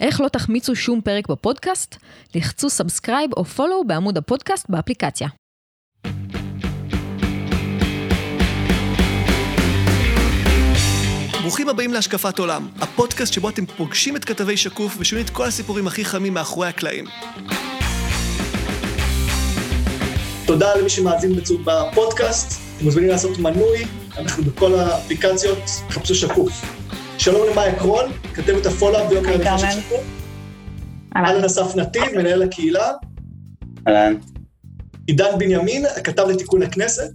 איך לא תחמיצו שום פרק בפודקאסט? לחצו subscribe או follow בעמוד הפודקאסט באפליקציה. ברוכים הבאים להשקפת עולם, הפודקאסט שבו אתם פוגשים את כתבי שקוף ושומעים את כל הסיפורים הכי חמים מאחורי הקלעים. תודה למי שמאזין בפודקאסט, אתם מוזמנים לעשות מנוי, אנחנו בכל האפליקציות, חפשו שקוף. שלום למאיה קרול, כתבת ה follow-up ויוקר המחיה של שקוף. אהלן אסף נתיב, מנהל הקהילה. אהלן. עידן בנימין, הכתב לתיקון הכנסת.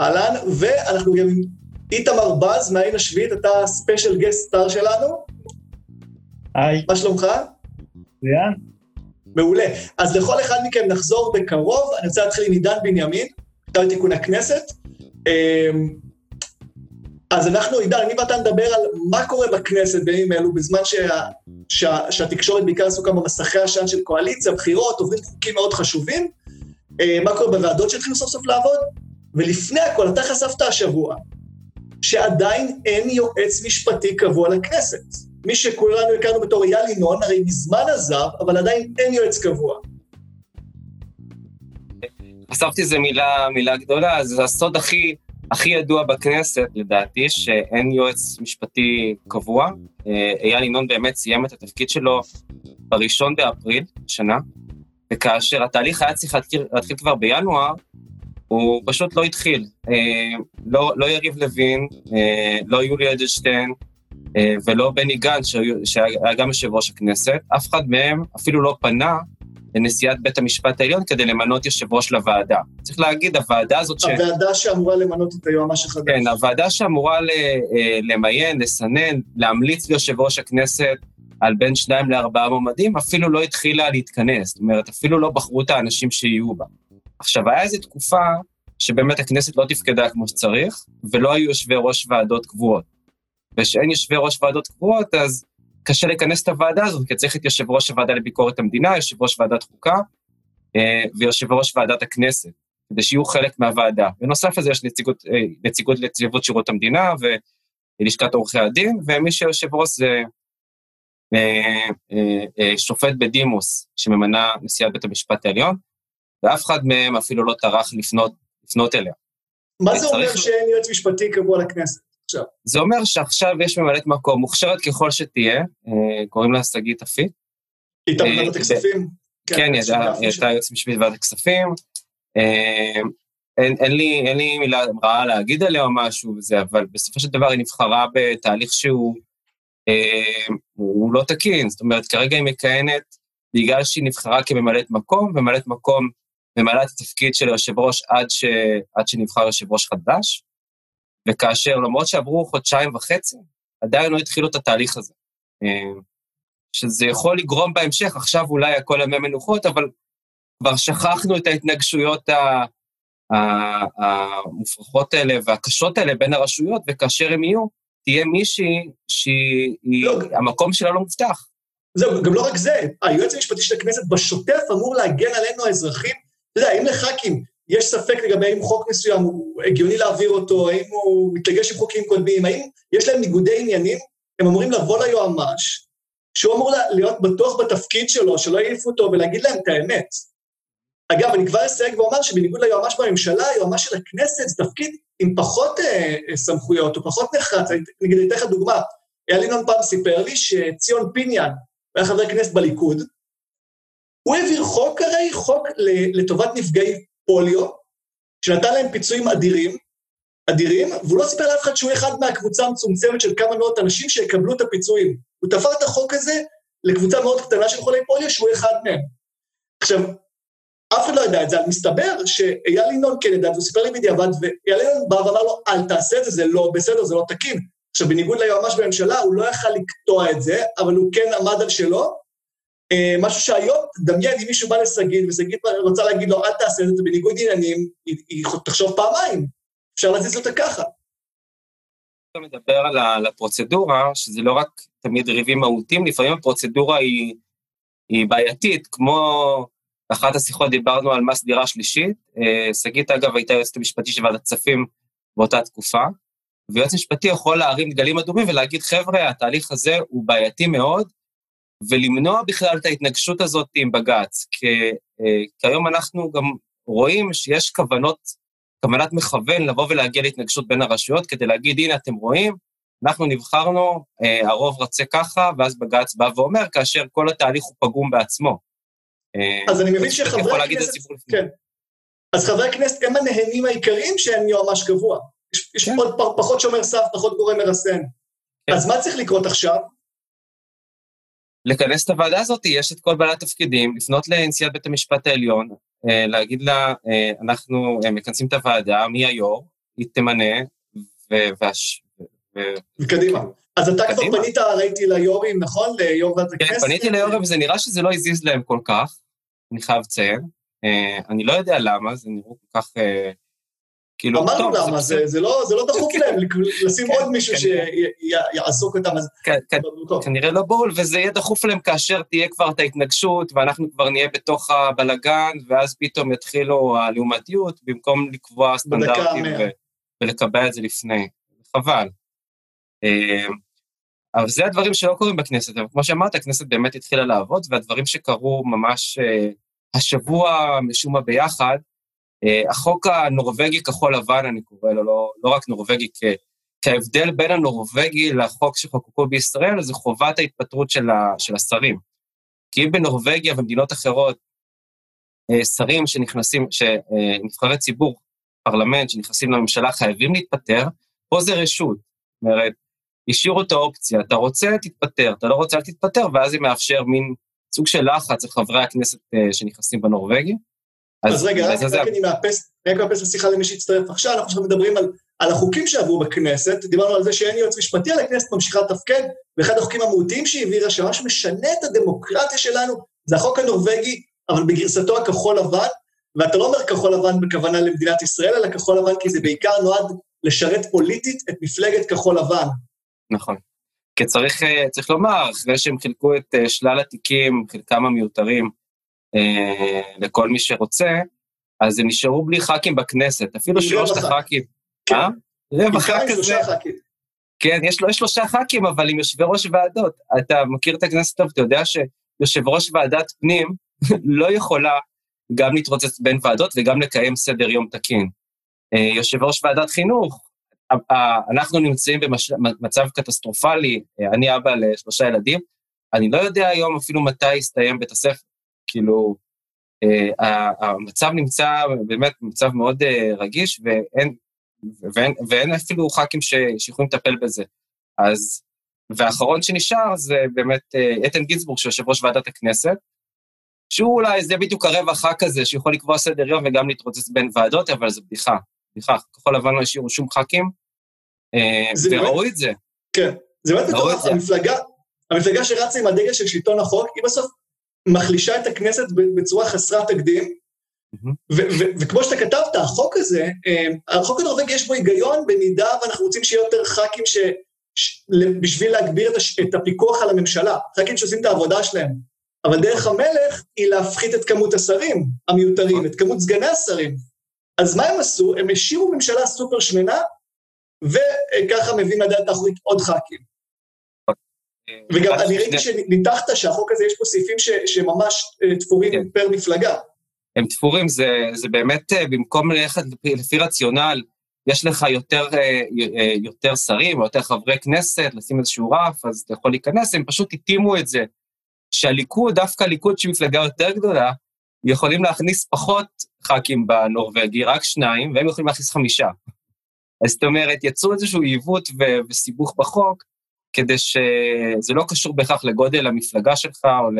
אהלן, ואנחנו גם עם איתמר בז מהעין השביעית, אתה special guest star שלנו. היי. מה שלומך? מצוין. מעולה. אז לכל אחד מכם נחזור בקרוב, אני רוצה להתחיל עם עידן בנימין, כתב לתיקון הכנסת. אז אנחנו, עידן, אני ואתה נדבר על מה קורה בכנסת בימים אלו, בזמן שה, שה, שהתקשורת בעיקר עסוקה במסכי עשן של קואליציה, בחירות, עוברים חוקים מאוד חשובים, אה, מה קורה בוועדות שהתחילו סוף סוף לעבוד, ולפני הכל, אתה חשפת השבוע שעדיין אין יועץ משפטי קבוע לכנסת. מי שכולנו הכרנו בתור אייל ינון, הרי מזמן עזב, אבל עדיין אין יועץ קבוע. חשפתי איזה מילה, מילה גדולה, זה הסוד הכי, הכי ידוע בכנסת, לדעתי, שאין יועץ משפטי קבוע. אה, אייל ינון באמת סיים את התפקיד שלו בראשון באפריל השנה, וכאשר התהליך היה צריך להתחיל, להתחיל כבר בינואר, הוא פשוט לא התחיל. אה, לא, לא יריב לוין, אה, לא יולי אדלשטיין, ולא בני גנץ, שהיה גם יושב ראש הכנסת, אף אחד מהם אפילו לא פנה לנשיאת בית המשפט העליון כדי למנות יושב ראש לוועדה. צריך להגיד, הוועדה הזאת ש... הוועדה שאמורה למנות את היועמ"ש החדש. כן, הוועדה שאמורה למיין, לסנן, להמליץ ליושב ראש הכנסת על בין שניים לארבעה מועמדים, אפילו לא התחילה להתכנס. זאת אומרת, אפילו לא בחרו את האנשים שיהיו בה. עכשיו, היה איזו תקופה שבאמת הכנסת לא תפקדה כמו שצריך, ולא היו יושבי ראש ועדות קבועות. וכשאין יושבי ראש ועדות קבועות, אז קשה לכנס את הוועדה הזאת, כי צריך את יושב ראש הוועדה לביקורת המדינה, יושב ראש ועדת חוקה אה, ויושב ראש ועדת הכנסת, כדי שיהיו חלק מהוועדה. בנוסף לזה יש נציגות, אה, נציגות לנציבות שירות המדינה ולשכת עורכי הדין, ומי שיושב ראש זה אה, שופט בדימוס שממנה נשיאת בית המשפט העליון, ואף אחד מהם אפילו לא טרח לפנות, לפנות אליה. מה זה אומר שאין יועץ משפטי קבוע לכנסת? עכשיו. זה אומר שעכשיו יש ממלאת מקום, מוכשרת ככל שתהיה, אה, קוראים לה שגית אפית. היא הייתה אה, בוועדת הכספים. כן, היא הייתה יועצת משפטית בוועדת הכספים. אה, אין, אין, לי, אין לי מילה רעה להגיד עליה או משהו וזה, אבל בסופו של דבר היא נבחרה בתהליך שהוא אה, הוא לא תקין. זאת אומרת, כרגע היא מכהנת בגלל שהיא נבחרה כממלאת מקום, וממלאת מקום ממלאה את התפקיד של היושב ראש עד, ש, עד שנבחר יושב ראש חדש. וכאשר למרות שעברו חודשיים וחצי, עדיין לא התחילו את התהליך הזה. אה, שזה יכול לגרום בהמשך, עכשיו אולי הכל ימי מנוחות, אבל כבר שכחנו את ההתנגשויות המופרכות האלה והקשות האלה בין הרשויות, וכאשר הם יהיו, תהיה מישהי שהמקום לא, שלה לא מובטח. זהו, גם לא רק זה, היועץ המשפטי של הכנסת בשוטף אמור להגן עלינו האזרחים. אתה יודע, אם לח"כים יש ספק לגבי האם חוק מסוים הוא הגיוני להעביר אותו, האם הוא מתלגש עם חוקים קודמים, האם יש להם ניגודי עניינים, הם אמורים לבוא ליועמ"ש, שהוא אמור להיות בטוח בתפקיד שלו, שלא יעיפו אותו ולהגיד להם את האמת. אגב, אני כבר אסייג ואומר שבניגוד ליועמ"ש בממשלה, היועמ"ש של הכנסת זה תפקיד עם פחות אה, אה סמכויות, או פחות נחרץ. אני אתן לך דוגמה. אייל ינון פעם סיפר לי שציון פיניאן, היה חבר כנסת בליכוד, הוא העביר חוק הרי, חוק לטובת נפגעי פוליו, שנתן להם פיצויים אדירים, אדירים, והוא לא סיפר לאף אחד שהוא אחד מהקבוצה המצומצמת של כמה מאות אנשים שיקבלו את הפיצויים. הוא תפר את החוק הזה לקבוצה מאוד קטנה של חולי פוליו, שהוא אחד מהם. עכשיו, אף אחד לא ידע את זה, אבל מסתבר שאייל ינון כן ידע, והוא סיפר לי בדיעבד, ואייל ינון בא ואמר לו, אל תעשה את זה, זה לא בסדר, זה לא תקין. עכשיו, בניגוד ליועמ"ש בממשלה, הוא לא יכל לקטוע את זה, אבל הוא כן עמד על שלו, משהו שהיום, דמיין אם מישהו בא לשגית, ושגית רוצה להגיד לו, אל תעשה את זה בניגוד עניינים, היא, תחשוב פעמיים, אפשר להזיז אותה ככה. אתה מדבר על הפרוצדורה, שזה לא רק תמיד ריבים מהותיים, לפעמים הפרוצדורה היא, היא בעייתית, כמו באחת השיחות דיברנו על מס דירה שלישית, אה, שגית אגב הייתה יועצת המשפטית של ועדת כספים באותה תקופה, ויועץ משפטי יכול להרים דגלים אדומים ולהגיד, חבר'ה, התהליך הזה הוא בעייתי מאוד, ולמנוע בכלל את ההתנגשות הזאת עם בג"ץ. כי, אה, כי היום אנחנו גם רואים שיש כוונות, כוונת מכוון לבוא ולהגיע להתנגשות בין הרשויות, כדי להגיד, הנה, אתם רואים, אנחנו נבחרנו, אה, הרוב רצה ככה, ואז בג"ץ בא ואומר, כאשר כל התהליך הוא פגום בעצמו. אה, אז אני מבין שחברי הכנסת, כן, אז חברי הכנסת הם הנהנים העיקריים שהם יועמ"ש קבוע. יש, יש כן. עוד פחות שומר סף, פחות גורם מרסן. כן. אז מה צריך לקרות עכשיו? לכנס את הוועדה הזאת, יש את כל בעלי התפקידים, לפנות לנשיאת בית המשפט העליון, אה, להגיד לה, אה, אנחנו אה, מכנסים את הוועדה, מי היו"ר, היא תמנה, וקדימה. אז אתה כבר פנית, ראיתי ליו"רים, נכון? ליו"ר ועדת כן, הכנסת? כן, פניתי ליו"רים, וזה נראה שזה לא הזיז להם כל כך, אני חייב לציין. אני לא יודע למה, זה נראה כל כך... כאילו, אמרנו למה, זה, זה, לא, זה לא דחוף להם לשים עוד מישהו שיעסוק אותם. כנראה לא בול, וזה יהיה דחוף להם כאשר תהיה כבר את ההתנגשות, ואנחנו כבר נהיה בתוך הבלגן, ואז פתאום יתחילו הלעומתיות, במקום לקבוע סטנדרטים ולקבע את זה לפני. חבל. אה, אבל זה הדברים שלא קורים בכנסת, אבל כמו שאמרת, הכנסת באמת התחילה לעבוד, והדברים שקרו ממש אה, השבוע, משום מה ביחד, החוק הנורבגי כחול לבן, אני קורא לו, לא, לא רק נורבגי, כ, כהבדל בין הנורבגי לחוק שחוקקו בישראל, זה חובת ההתפטרות של, ה, של השרים. כי אם בנורבגיה ומדינות אחרות, אה, שרים שנכנסים, שנבחרי ציבור, פרלמנט שנכנסים לממשלה חייבים להתפטר, פה זה רשות. זאת אומרת, השאירו את האופציה, אתה רוצה, תתפטר, אתה לא רוצה, אל תתפטר, ואז זה מאפשר מין סוג של לחץ לחברי הכנסת אה, שנכנסים בנורבגי. אז, רגע, רק, אני מאפס, רק מאפס לשיחה למי שהצטרף עכשיו, אנחנו עכשיו מדברים על, על החוקים שעברו בכנסת, דיברנו על זה שאין יועץ משפטי, על הכנסת ממשיכה לתפקד, ואחד החוקים המהותיים שהיא העבירה, שממש משנה את הדמוקרטיה שלנו, זה החוק הנורבגי, אבל בגרסתו הכחול לבן, ואתה לא אומר כחול לבן בכוונה למדינת ישראל, אלא כחול לבן כי זה בעיקר נועד לשרת פוליטית את מפלגת כחול לבן. נכון. כי צריך, אה, צריך לומר, אחרי שהם חילקו את אה, שלל התיקים, חלקם המיותרים, אה, לכל מי שרוצה, אז הם נשארו בלי ח"כים בכנסת, אפילו שלושת הח"כים. כן. אה? רבע ח"כ כזה. כן, יש לו שלושה ח"כים, אבל עם יושבי ראש ועדות. אתה מכיר את הכנסת טוב, אתה יודע שיושב ראש ועדת פנים לא יכולה גם להתרוצץ בין ועדות וגם לקיים סדר יום תקין. אה, יושב ראש ועדת חינוך, אנחנו נמצאים במצב קטסטרופלי, אני אבא לשלושה ילדים, אני לא יודע היום אפילו מתי יסתיים בית הספר. כאילו, אה, המצב נמצא באמת במצב מאוד אה, רגיש, ואין, ואין, ואין אפילו ח"כים שיכולים לטפל בזה. אז, והאחרון שנשאר זה באמת אה, איתן גינזבורג, שיושב ראש ועדת הכנסת, שהוא אולי, זה בדיוק הרבע ח"כ הזה, שיכול לקבוע סדר יום וגם להתרוצץ בין ועדות, אבל זה בדיחה, בדיחה. כחול לבן לא השאירו שום ח"כים, וראו את זה. כן, זה באמת מטורף, המפלגה, המפלגה שרצה עם הדגל של שלטון החוק, היא בסוף מחלישה את הכנסת בצורה חסרת תקדים. וכמו שאתה כתבת, החוק הזה, אה, החוק הנורבגי יש בו היגיון במידה ואנחנו רוצים שיהיה יותר ח"כים ש... בשביל להגביר. את הפיקוח על הממשלה, ח"כים שעושים את העבודה שלהם. אבל דרך המלך היא להפחית את כמות השרים המיותרים, את כמות סגני השרים. אז מה הם עשו? הם השאירו ממשלה סופר שמנה, וככה מביאים לדעת האחורית עוד ח"כים. וגם אני ראיתי שניתחת שהחוק הזה, יש פה סעיפים שממש אה, תפורים כן. פר מפלגה. הם תפורים, זה, זה באמת אה, במקום ללכת לפי, לפי רציונל, יש לך יותר, אה, יותר שרים או יותר חברי כנסת, לשים איזשהו רף, אז אתה יכול להיכנס, הם פשוט התאימו את זה. שהליכוד, דווקא הליכוד שהיא מפלגה יותר גדולה, יכולים להכניס פחות ח"כים בנורבגי, רק שניים, והם יכולים להכניס חמישה. אז זאת אומרת, יצרו איזשהו עיוות וסיבוך בחוק, כדי שזה לא קשור בהכרח לגודל המפלגה שלך או, ל,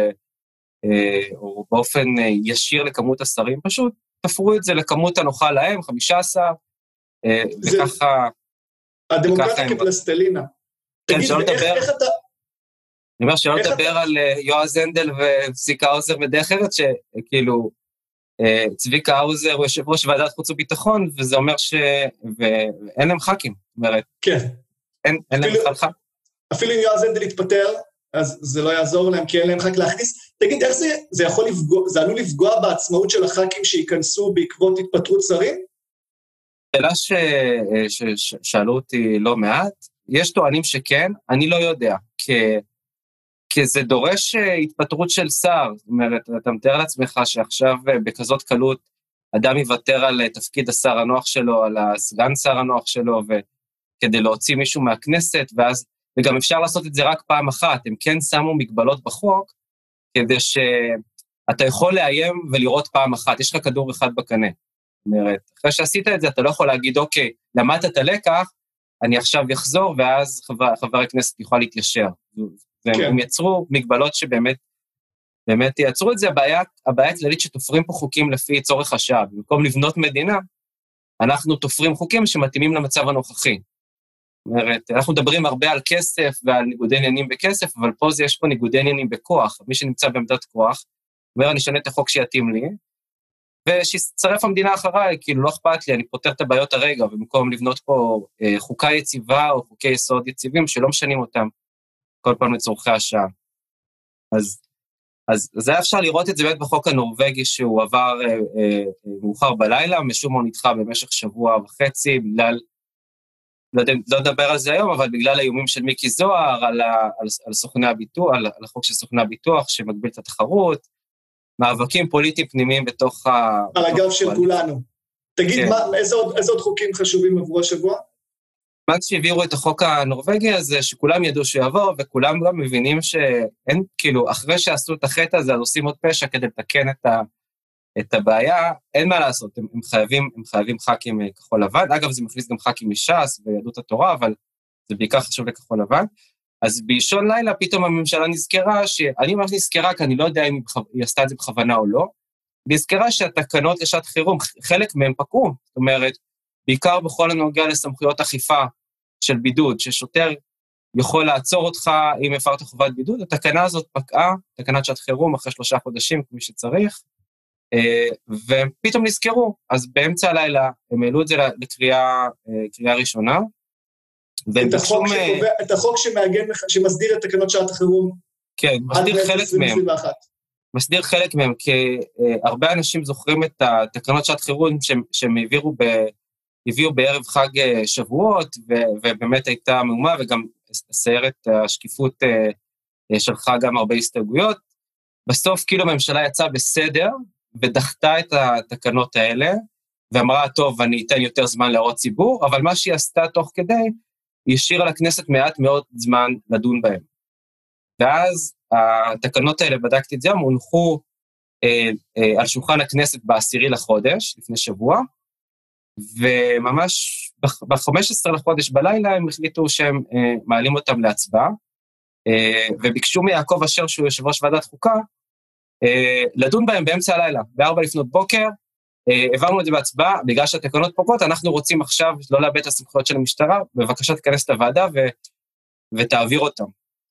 אה, או באופן אה, ישיר לכמות השרים, פשוט תפרו את זה לכמות הנוחה להם, 15, אה, וככה... הדמוקרטיה כפלסטלינה. כן, שלא לדבר... אני אומר שלא לדבר על יועז הנדל וצביקה האוזר בדרך ארץ, שכאילו, צביקה האוזר הוא יושב ראש ועדת חוץ וביטחון, וזה אומר ש... ואין להם ח"כים, זאת אומרת. כן. אין, אין להם בכלל ח"כים. אפילו אם יועז הנדל יתפטר, אז זה לא יעזור להם, כי אין להם רק להכניס. תגיד, איך זה, זה יכול לפגוע, זה עלול לפגוע בעצמאות של הח"כים שייכנסו בעקבות התפטרות שרים? שאלה ששאלו אותי לא מעט, יש טוענים שכן, אני לא יודע, כי, כי זה דורש התפטרות של שר, זאת אומרת, אתה מתאר לעצמך שעכשיו בכזאת קלות אדם יוותר על תפקיד השר הנוח שלו, על הסגן שר הנוח שלו, וכדי להוציא מישהו מהכנסת, ואז, וגם אפשר לעשות את זה רק פעם אחת, הם כן שמו מגבלות בחוק, כדי שאתה יכול לאיים ולראות פעם אחת, יש לך כדור אחד בקנה. זאת אומרת, אחרי שעשית את זה, אתה לא יכול להגיד, אוקיי, למדת את הלקח, אני עכשיו אחזור, ואז חבר, חבר הכנסת יוכל להתיישר. והם כן. יצרו מגבלות שבאמת באמת יעצרו את זה. הבעיה, הבעיה הכללית שתופרים פה חוקים לפי צורך השעה. במקום לבנות מדינה, אנחנו תופרים חוקים שמתאימים למצב הנוכחי. אומרת, אנחנו מדברים הרבה על כסף ועל ניגודי עניינים בכסף, אבל פה זה, יש פה ניגודי עניינים בכוח. מי שנמצא בעמדת כוח, אומר, אני אשנה את החוק שיתאים לי, ושיצטרף המדינה אחריי, כאילו, לא אכפת לי, אני פותר את הבעיות הרגע, במקום לבנות פה אה, חוקה יציבה או חוקי יסוד יציבים שלא משנים אותם כל פעם לצורכי השעה. אז, אז, אז היה אפשר לראות את זה באמת בחוק הנורבגי שהוא עבר אה, אה, מאוחר בלילה, משום מה הוא נדחה במשך שבוע וחצי, בגלל, לא לא נדבר על זה היום, אבל בגלל האיומים של מיקי זוהר על, ה, על, על סוכני הביטוח, על, על החוק של סוכני הביטוח שמגביל את התחרות, מאבקים פוליטיים פנימיים בתוך ה... על הגב של כולנו. תגיד, כן. מה, איזה, עוד, איזה עוד חוקים חשובים עברו השבוע? מאז שהעבירו את החוק הנורבגי הזה, שכולם ידעו שיבוא, וכולם גם מבינים שאין, כאילו, אחרי שעשו את החטא הזה, אז עושים עוד פשע כדי לתקן את, ה, את הבעיה, אין מה לעשות, הם, הם, חייבים, הם חייבים ח"כים אה, כחול לבן. אגב, זה מכניס גם ח"כים מש"ס ויהדות התורה, אבל זה בעיקר חשוב לכחול לבן. אז באישון לילה פתאום הממשלה נזכרה, שאני ממש נזכרה, כי אני לא יודע אם היא עשתה את זה בכוונה או לא, נזכרה שהתקנות לשעת חירום, חלק מהן פקעו. זאת אומרת, בעיקר בכל הנוגע לסמכויות אכיפה של בידוד, ששוטר יכול לעצור אותך אם הפרת חובת בידוד, התקנה הזאת פקעה, תקנת שעת חירום, אחרי שלושה חודשים, כפי שצריך, והם פתאום נזכרו. אז באמצע הלילה הם העלו את זה לקריאה אה, ראשונה, את החוק, שקובע, את החוק שמעגן, שמסדיר את תקנות שעת החירום. כן, מסדיר חלק מהם. מסדיר חלק מהם, כי uh, הרבה אנשים זוכרים את התקנות שעת חירום שהם, שהם העבירו ב, הביאו בערב חג שבועות, ו, ובאמת הייתה מהומה, וגם סיירת השקיפות שלחה גם הרבה הסתייגויות. בסוף כאילו הממשלה יצאה בסדר, ודחתה את התקנות האלה, ואמרה, טוב, אני אתן יותר זמן להראות ציבור, אבל מה שהיא עשתה תוך כדי, היא השאירה לכנסת מעט מאוד זמן לדון בהם. ואז התקנות האלה, בדקתי את זה, הונחו אה, אה, על שולחן הכנסת בעשירי לחודש, לפני שבוע, וממש ב-15 לחודש בלילה הם החליטו שהם אה, מעלים אותם להצבעה, אה, וביקשו מיעקב אשר, שהוא יושב ראש ועדת חוקה, לדון בהם באמצע הלילה, ב-4 לפנות בוקר, אה, העברנו את זה בהצבעה, בגלל שהתקנות פוגעות, אנחנו רוצים עכשיו לא לאבד את הסמכויות של המשטרה, בבקשה תכנס את הוועדה ו, ותעביר אותם.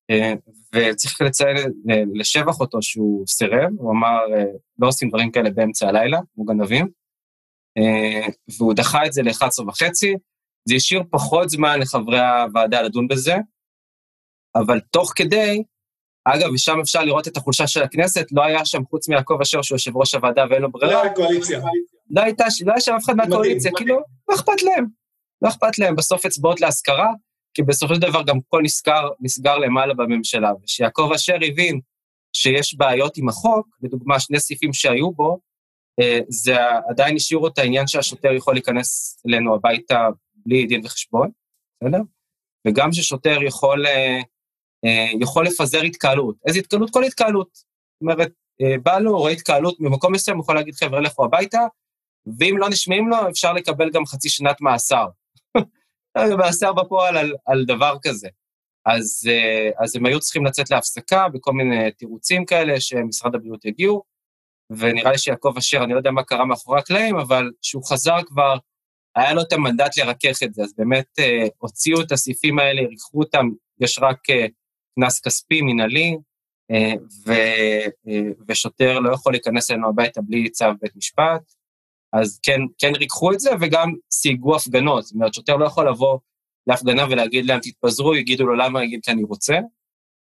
אה, וצריך לציין אה, לשבח אותו שהוא סירב, הוא אמר, לא עושים דברים כאלה באמצע הלילה, כמו גנבים, והוא דחה את זה ל-11 וחצי, זה השאיר פחות זמן לחברי הוועדה לדון בזה, אבל תוך כדי, אגב, ושם אפשר לראות את החולשה של הכנסת, לא היה שם חוץ מיעקב אשר שהוא יושב ראש הוועדה ואין לו ברירה. לא היה קואליציה. לא הייתה, לא היה שם אף אחד מהקואליציה, כאילו, לא אכפת להם. לא אכפת להם, בסוף אצבעות להשכרה, כי בסופו של דבר גם הכל נסגר, נסגר למעלה בממשלה. ושיעקב אשר הבין שיש בעיות עם החוק, לדוגמה, שני סעיפים שהיו בו, אה, זה עדיין השאירו את העניין שהשוטר יכול להיכנס אלינו הביתה בלי דין וחשבון, בסדר? וגם ששוטר יכול, אה, יכול לפזר התקהלות. איזה התקהלות? כל התקהלות. זאת אומרת, בא לו, רואה התקהלות ממקום מסוים, יכול להגיד, חבר'ה, לכו הביתה, ואם לא נשמעים לו, אפשר לקבל גם חצי שנת מאסר. מאסר בפועל על, על דבר כזה. אז, אה, אז הם היו צריכים לצאת להפסקה בכל מיני תירוצים כאלה שמשרד הבריאות הגיעו, ונראה לי שיעקב אשר, אני לא יודע מה קרה מאחורי הקלעים, אבל כשהוא חזר כבר, היה לו את המנדט לרכך את זה, אז באמת אה, הוציאו את הסעיפים האלה, ריככו אותם, יש רק אה, קנס כספי, מינהלי, אה, ו, אה, ושוטר לא יכול להיכנס אלינו הביתה בלי צו בית משפט. אז כן, כן ריככו את זה, וגם סייגו הפגנות. זאת אומרת, שוטר לא יכול לבוא להפגנה ולהגיד להם, תתפזרו, יגידו לו למה, יגיד כי אני רוצה.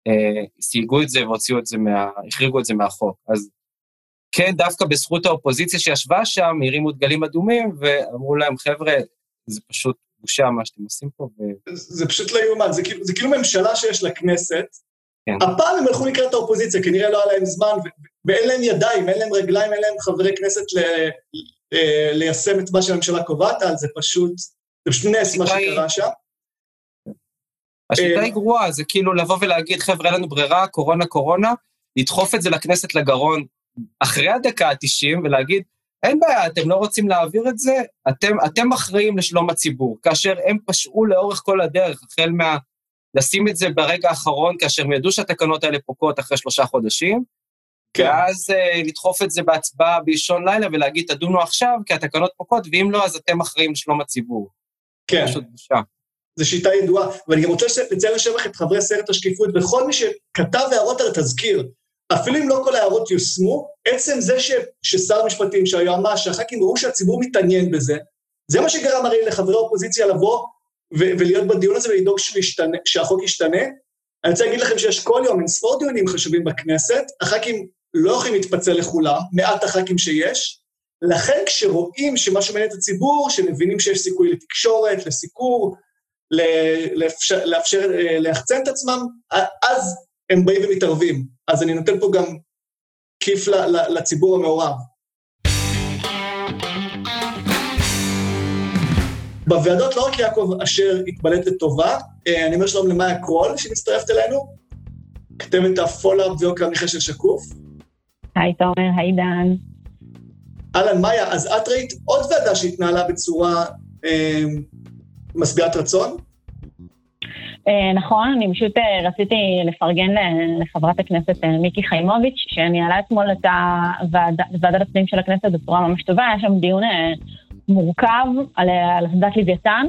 אה, סייגו את זה והוציאו את זה מה... החריגו את זה מהחוק. אז כן, דווקא בזכות האופוזיציה שישבה שם, הרימו דגלים אדומים ואמרו להם, חבר'ה, זה פשוט בושה מה שאתם עושים פה. ו... זה, פשוט לא יאומן, זה, זה כאילו ממשלה שיש לכנסת, כן. הפעם הם הלכו לקראת האופוזיציה, כנראה לא היה להם זמן, ואין להם ידיים, אין להם רגליים, אין להם חברי כנסת ל, ל, ליישם את מה שהממשלה קובעת על, זה פשוט, זה פשוט נס מה שקרה שם. השיטה היא גרועה, זה כאילו לבוא ולהגיד, חבר'ה, אין לנו ברירה, קורונה, קורונה, לדחוף את זה לכנסת לגרון אחרי הדקה ה-90 ולהגיד, אין בעיה, אתם לא רוצים להעביר את זה, אתם, אתם אחראים לשלום הציבור, כאשר הם פשעו לאורך כל הדרך, החל מה... לשים את זה ברגע האחרון, כאשר הם ידעו שהתקנות האלה פוקעות אחרי שלושה חודשים, כן. ואז uh, לדחוף את זה בהצבעה באישון לילה ולהגיד, תדונו עכשיו, כי התקנות פוקעות, ואם לא, אז אתם אחראים לשלום הציבור. כן. פשוט בושה. זו שיטה ידועה, ואני גם רוצה לציין לשבח את חברי סרט השקיפות וכל מי שכתב הערות על התזכיר. אפילו אם לא כל ההערות יושמו, עצם זה ש, ששר המשפטים, שהיועמ"ש, שהח"כים ראו שהציבור מתעניין בזה, זה מה שגרם הרי לחברי האופוזיציה לבוא ו- ולהיות בדיון הזה ולדאוג שהחוק ישתנה. אני רוצה להגיד לכם שיש כל יום אין ספור דיונים חשובים בכנסת, הח"כים לא יכולים להתפצל לכולם, מעט הח"כים שיש, לכן כשרואים שמשהו מעניין את הציבור, שמבינים שיש סיכוי לתקשורת, לסיקור, לאפשר, לאפשר, אה, ליחצן את עצמם, אז הם באים ומתערבים. אז אני נותן פה גם כיף לציבור המעורב. בוועדות לא רק יעקב אשר התבלט לטובה, אה, אני אומר שלום למאיה קרול שמצטרפת אלינו, כתבת ה follow-up ויוקר המחיה של שקוף. היי תומר, היי דן. אהלן, מאיה, אז את ראית עוד ועדה שהתנהלה בצורה אה, משביעת רצון? אה, נכון, אני פשוט אה, רציתי לפרגן לחברת הכנסת אה, מיקי חיימוביץ', שניהלה אתמול את ועדת הפנים של הכנסת בצורה ממש טובה, היה שם דיון מורכב על, אסדת לוויתן.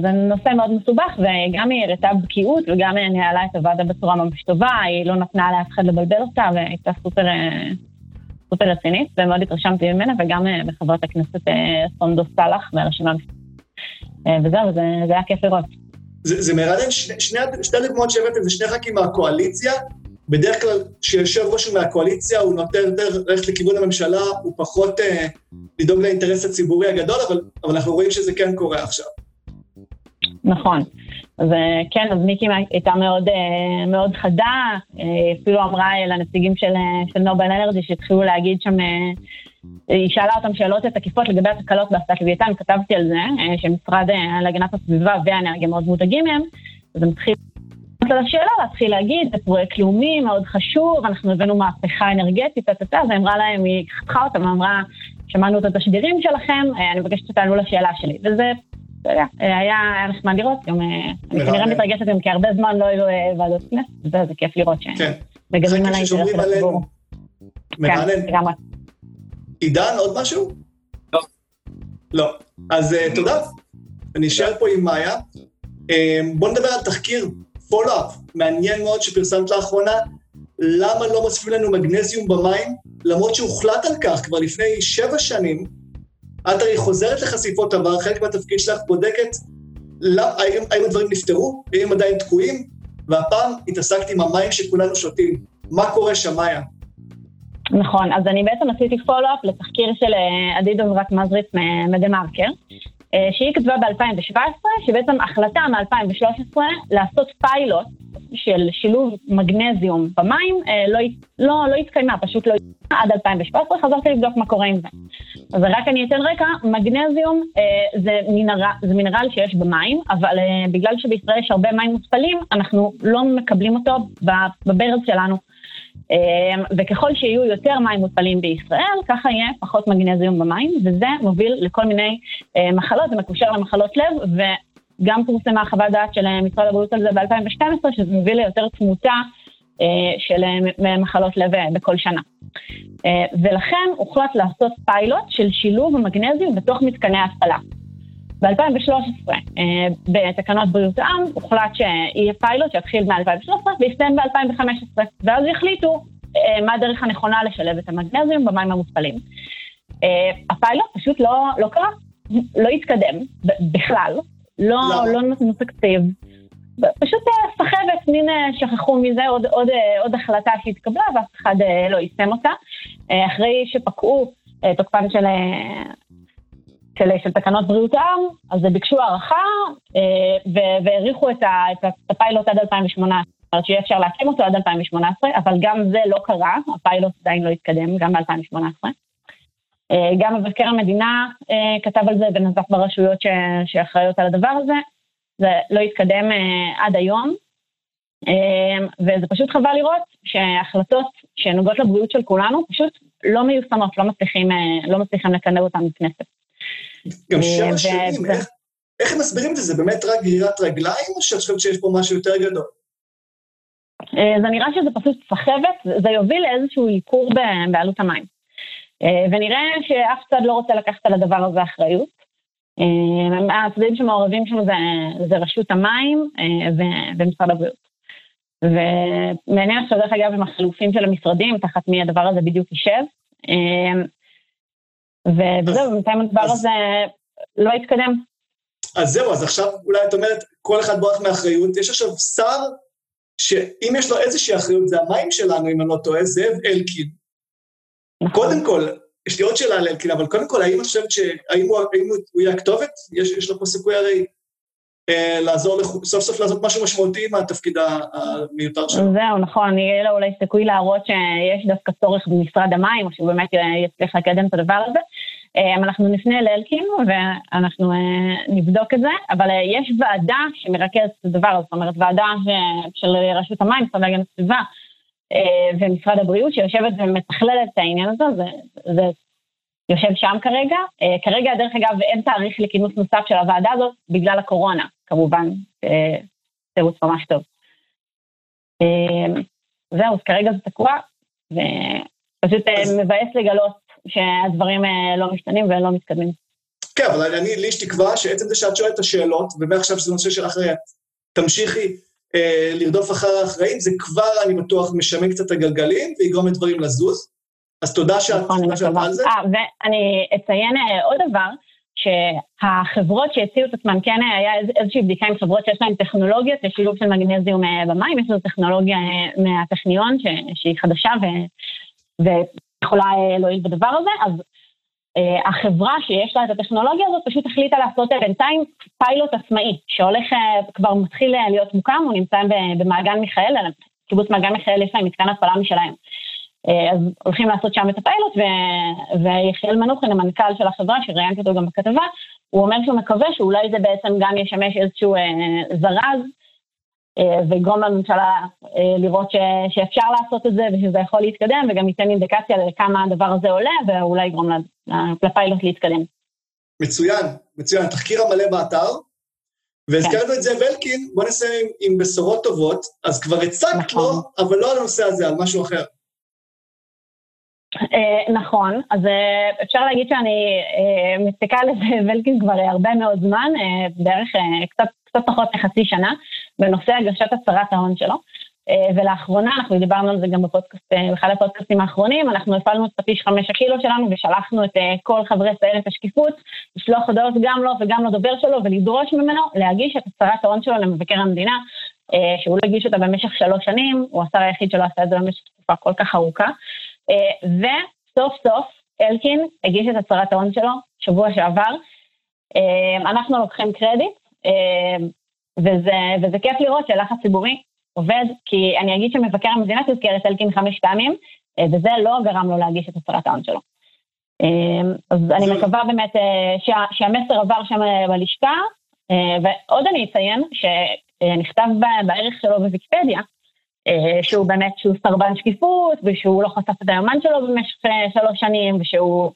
זה נושא מאוד מסובך, וגם היא הראתה בקיאות וגם ניהלה את הוועדה בצורה ממש טובה, היא לא נתנה לאף אחד לבלבל אותה, והייתה סופר, סופר רצינית, ומאוד התרשמתי ממנה, וגם מחברת הכנסת סונדוס סאלח מהרשימה וזהו, זה, זה היה כיף לראות. זה, זה מרענן, שני, שני, שתי הדוגמאות שהבאתם זה שני ח"כים מהקואליציה, בדרך כלל כשיושב ראש הוא מהקואליציה הוא נוטה יותר ללכת לכיוון הממשלה, הוא פחות אה, לדאוג לאינטרס הציבורי הגדול, אבל, אבל אנחנו רואים שזה כן קורה עכשיו. נכון. אז אה, כן, אז מיקי הייתה מאוד, אה, מאוד חדה, אה, אפילו אמרה לנציגים של, של נובל אנרג'י שהתחילו להגיד שם היא שאלה אותם שאלות תקיפות לגבי התקלות באסדת לוויתן, כתבתי על זה, אה, שמשרד אה, להגנת הסביבה והאנרגיה מאוד מודאגים מהם, אז הם התחילו על השאלה, להתחיל להגיד, זה פרויקט לאומי מאוד חשוב, אנחנו הבאנו מהפכה אנרגטית, טטטה, אמרה להם, היא חתכה אותם, אמרה, שמענו את התשדירים שלכם, אה, אני מבקשת שתענו לשאלה שלי. וזה, אתה יודע, היה, נחמד לראות, גם אני כנראה מתרגשת גם כי הרבה זמן לא היו ועדות כנסת, זה כיף לראות שהם כן. מגזים על האינטרס של הציבור. כן, לגמרי. עידן, עוד משהו? לא. לא. אז uh, תודה. אני אשאר פה עם מאיה. Um, בוא נדבר על תחקיר פולו-אפ, מעניין מאוד שפרסמת לאחרונה. למה לא מוסיפים לנו מגנזיום במים? למרות שהוחלט על כך כבר לפני שבע שנים, את הרי חוזרת לחשיפות עבר, חלק מהתפקיד שלך בודקת האם, האם הדברים נפתרו, האם הם עדיין תקועים, והפעם התעסקת עם המים שכולנו שותים. מה קורה שם, מאיה? נכון, אז אני בעצם עשיתי פולו-אפ לתחקיר של אה, עדי דוברת מזריץ מדה מרקר, אה, שהיא כתבה ב-2017, שבעצם החלטה מ-2013 לעשות פיילוט של שילוב מגנזיום במים אה, לא, לא, לא התקיימה, פשוט לא התקיימה עד 2017, חזרתי לבדוק מה קורה עם זה. אז רק אני אתן רקע, מגנזיום זה, מינר, זה מינרל שיש במים, אבל בגלל שבישראל יש הרבה מים מותפלים, אנחנו לא מקבלים אותו בברז שלנו. אמ, וככל שיהיו יותר מים מותפלים בישראל, ככה יהיה פחות מגנזיום במים, וזה מוביל לכל מיני אה, מחלות, זה מקושר למחלות לב, וגם פורסמה חוות דעת של אה, משרד הבריאות על זה ב-2012, שזה מוביל ליותר תמותה אה, של מחלות לב בכל שנה. ולכן הוחלט לעשות פיילוט של שילוב המגנזיום בתוך מתקני ההתפלה. ב-2013, אה, בתקנות בריאות העם, הוחלט שיהיה פיילוט שיתחיל מ-2013 ויסתיים ב-2015, ואז החליטו אה, מה הדרך הנכונה לשלב את המגנזיום במים המותפלים. אה, הפיילוט פשוט לא, לא קרה, לא התקדם בכלל, לא, לא. לא נתנו תקציב. פשוט סחבת, מין שכחו מזה עוד, עוד, עוד החלטה שהתקבלה ואף אחד לא יישם אותה. אחרי שפקעו תוקפן של של, של תקנות בריאות העם, אז ביקשו הארכה והאריכו את, את הפיילוט עד 2018. זאת אומרת שיהיה אפשר להקים אותו עד 2018, אבל גם זה לא קרה, הפיילוט עדיין לא התקדם, גם ב-2018. גם מבקר המדינה כתב על זה ונזף ברשויות שאחראיות על הדבר הזה. זה לא התקדם עד היום, וזה פשוט חבל לראות שהחלטות שנוגעות לבריאות של כולנו פשוט לא מיושמות, לא מצליחים, לא מצליחים לקדם אותן בכנסת. גם שבע שנים, איך, איך הם מסבירים את זה? זה באמת רק גרירת רגליים, או שאת חושבת שיש פה משהו יותר גדול? זה נראה שזה פשוט סחבת, זה יוביל לאיזשהו עיקור בעלות המים. ונראה שאף צד לא רוצה לקחת על הדבר הזה אחריות. הצדדים שמעורבים שם זה, זה רשות המים ומשרד הבריאות. ומעניין עכשיו, דרך אגב, עם החילופים של המשרדים, תחת מי הדבר הזה בדיוק יישב. וזהו, בינתיים הדבר הזה לא התקדם. אז זהו, אז עכשיו אולי את אומרת, כל אחד בורח מאחריות. יש עכשיו שר שאם יש לו איזושהי אחריות, זה המים שלנו, אם אני לא טועה, זאב אלקין. נכון. קודם כל, יש לי עוד שאלה על אלקין, אבל קודם כל, האם את חושבת שהאם הוא, הוא, הוא יהיה הכתובת? יש, יש לו פה סיכוי הרי לעזור, סוף סוף לעשות משהו משמעותי מהתפקיד המיותר שלו. זהו, נכון, יהיה לו אולי סיכוי להראות שיש דווקא צורך במשרד המים, או שהוא באמת יצליח לקדם את הדבר הזה. אה, אנחנו נפנה לאלקין ואנחנו אה, נבדוק את זה, אבל יש ועדה שמרכזת את הדבר הזה, זאת אומרת, ועדה של רשות המים, משרד להגנת הסביבה ומשרד הבריאות, שיושבת ומתכללת את העניין הזה, זה, זה יושב שם כרגע. כרגע, דרך אגב, אין תאריך לכינוס נוסף של הוועדה הזאת בגלל הקורונה. כמובן, תירוץ ממש טוב. זהו, אז כרגע זה תקוע, ופשוט מבאס לגלות שהדברים לא משתנים ולא מתקדמים. כן, אבל אני, לי יש תקווה שעצם זה שאת שואלת את השאלות, ומעכשיו שזה נושא של אחרי, תמשיכי אה, לרדוף אחר האחראים, זה כבר, אני בטוח, משמן קצת את הגלגלים ויגרום לדברים לזוז. אז תודה שאת, נכון, תודה שאת על זה. אה, ואני אציין עוד דבר, שהחברות שהציעו את עצמן, כן היה איזושהי בדיקה עם חברות שיש להן טכנולוגיות לשילוב של מגנזיום במים, יש לנו טכנולוגיה מהטכניון שהיא חדשה ו, ויכולה להועיל בדבר הזה, אז uh, החברה שיש לה את הטכנולוגיה הזאת פשוט החליטה לעשות בינתיים פיילוט עצמאי, שהולך, כבר מתחיל להיות מוקם, הוא נמצא במעגן מיכאל, קיבוץ מעגן מיכאל יש להם מתקן התפלה משלהם. אז הולכים לעשות שם את הפיילוט, ויחיאל מנוחין, המנכ"ל של החברה, שראיינתי אותו גם בכתבה, הוא אומר שהוא מקווה שאולי זה בעצם גם ישמש איזשהו אה, זרז, אה, ויגרום לממשלה אה, לראות ש, שאפשר לעשות את זה ושזה יכול להתקדם, וגם ייתן אינדיקציה לכמה הדבר הזה עולה, ואולי יגרום לפיילוט להתקדם. מצוין, מצוין. התחקיר המלא באתר, והזכרנו כן. את זה ולקין, בוא נסיים עם בשורות טובות, אז כבר הצגת נכון. לו, אבל לא על הנושא הזה, על משהו אחר. Uh, נכון, אז uh, אפשר להגיד שאני מסתכלת על ולקין כבר הרבה מאוד זמן, בערך קצת, פחות מחצי שנה, בנושא הגשת הצהרת ההון שלו. ולאחרונה, אנחנו דיברנו על זה גם בפודקאסט, באחד הפודקאסטים האחרונים, אנחנו הפעלנו את הפטיש חמש הקילו שלנו ושלחנו את כל חברי סיירת השקיפות, לשלוח הודעות גם לו וגם לדובר שלו ולדרוש ממנו להגיש את הצהרת ההון שלו למבקר המדינה, שהוא לא הגיש אותה במשך שלוש שנים, הוא השר היחיד שלא עשה את זה במשך תקופה כל כך ארוכה. אה, וסוף סוף אלקין הגיש את הצהרת ההון שלו שבוע שעבר. אה, אנחנו לוקחים קרדיט, אה, וזה, וזה כיף לראות שלחץ ציבורי עובד, כי אני אגיד שמבקר המדינה תזכר את אלקין חמש פעמים, וזה לא גרם לו להגיש את הצהרת ההון שלו. אז אני מקווה באמת שה, שהמסר עבר שם בלשכה, ועוד אני אציין שנכתב בערך שלו בוויקיפדיה, שהוא באמת, שהוא סרבן שקיפות, ושהוא לא חשף את היומן שלו במשך אה, שלוש שנים, ושהוא,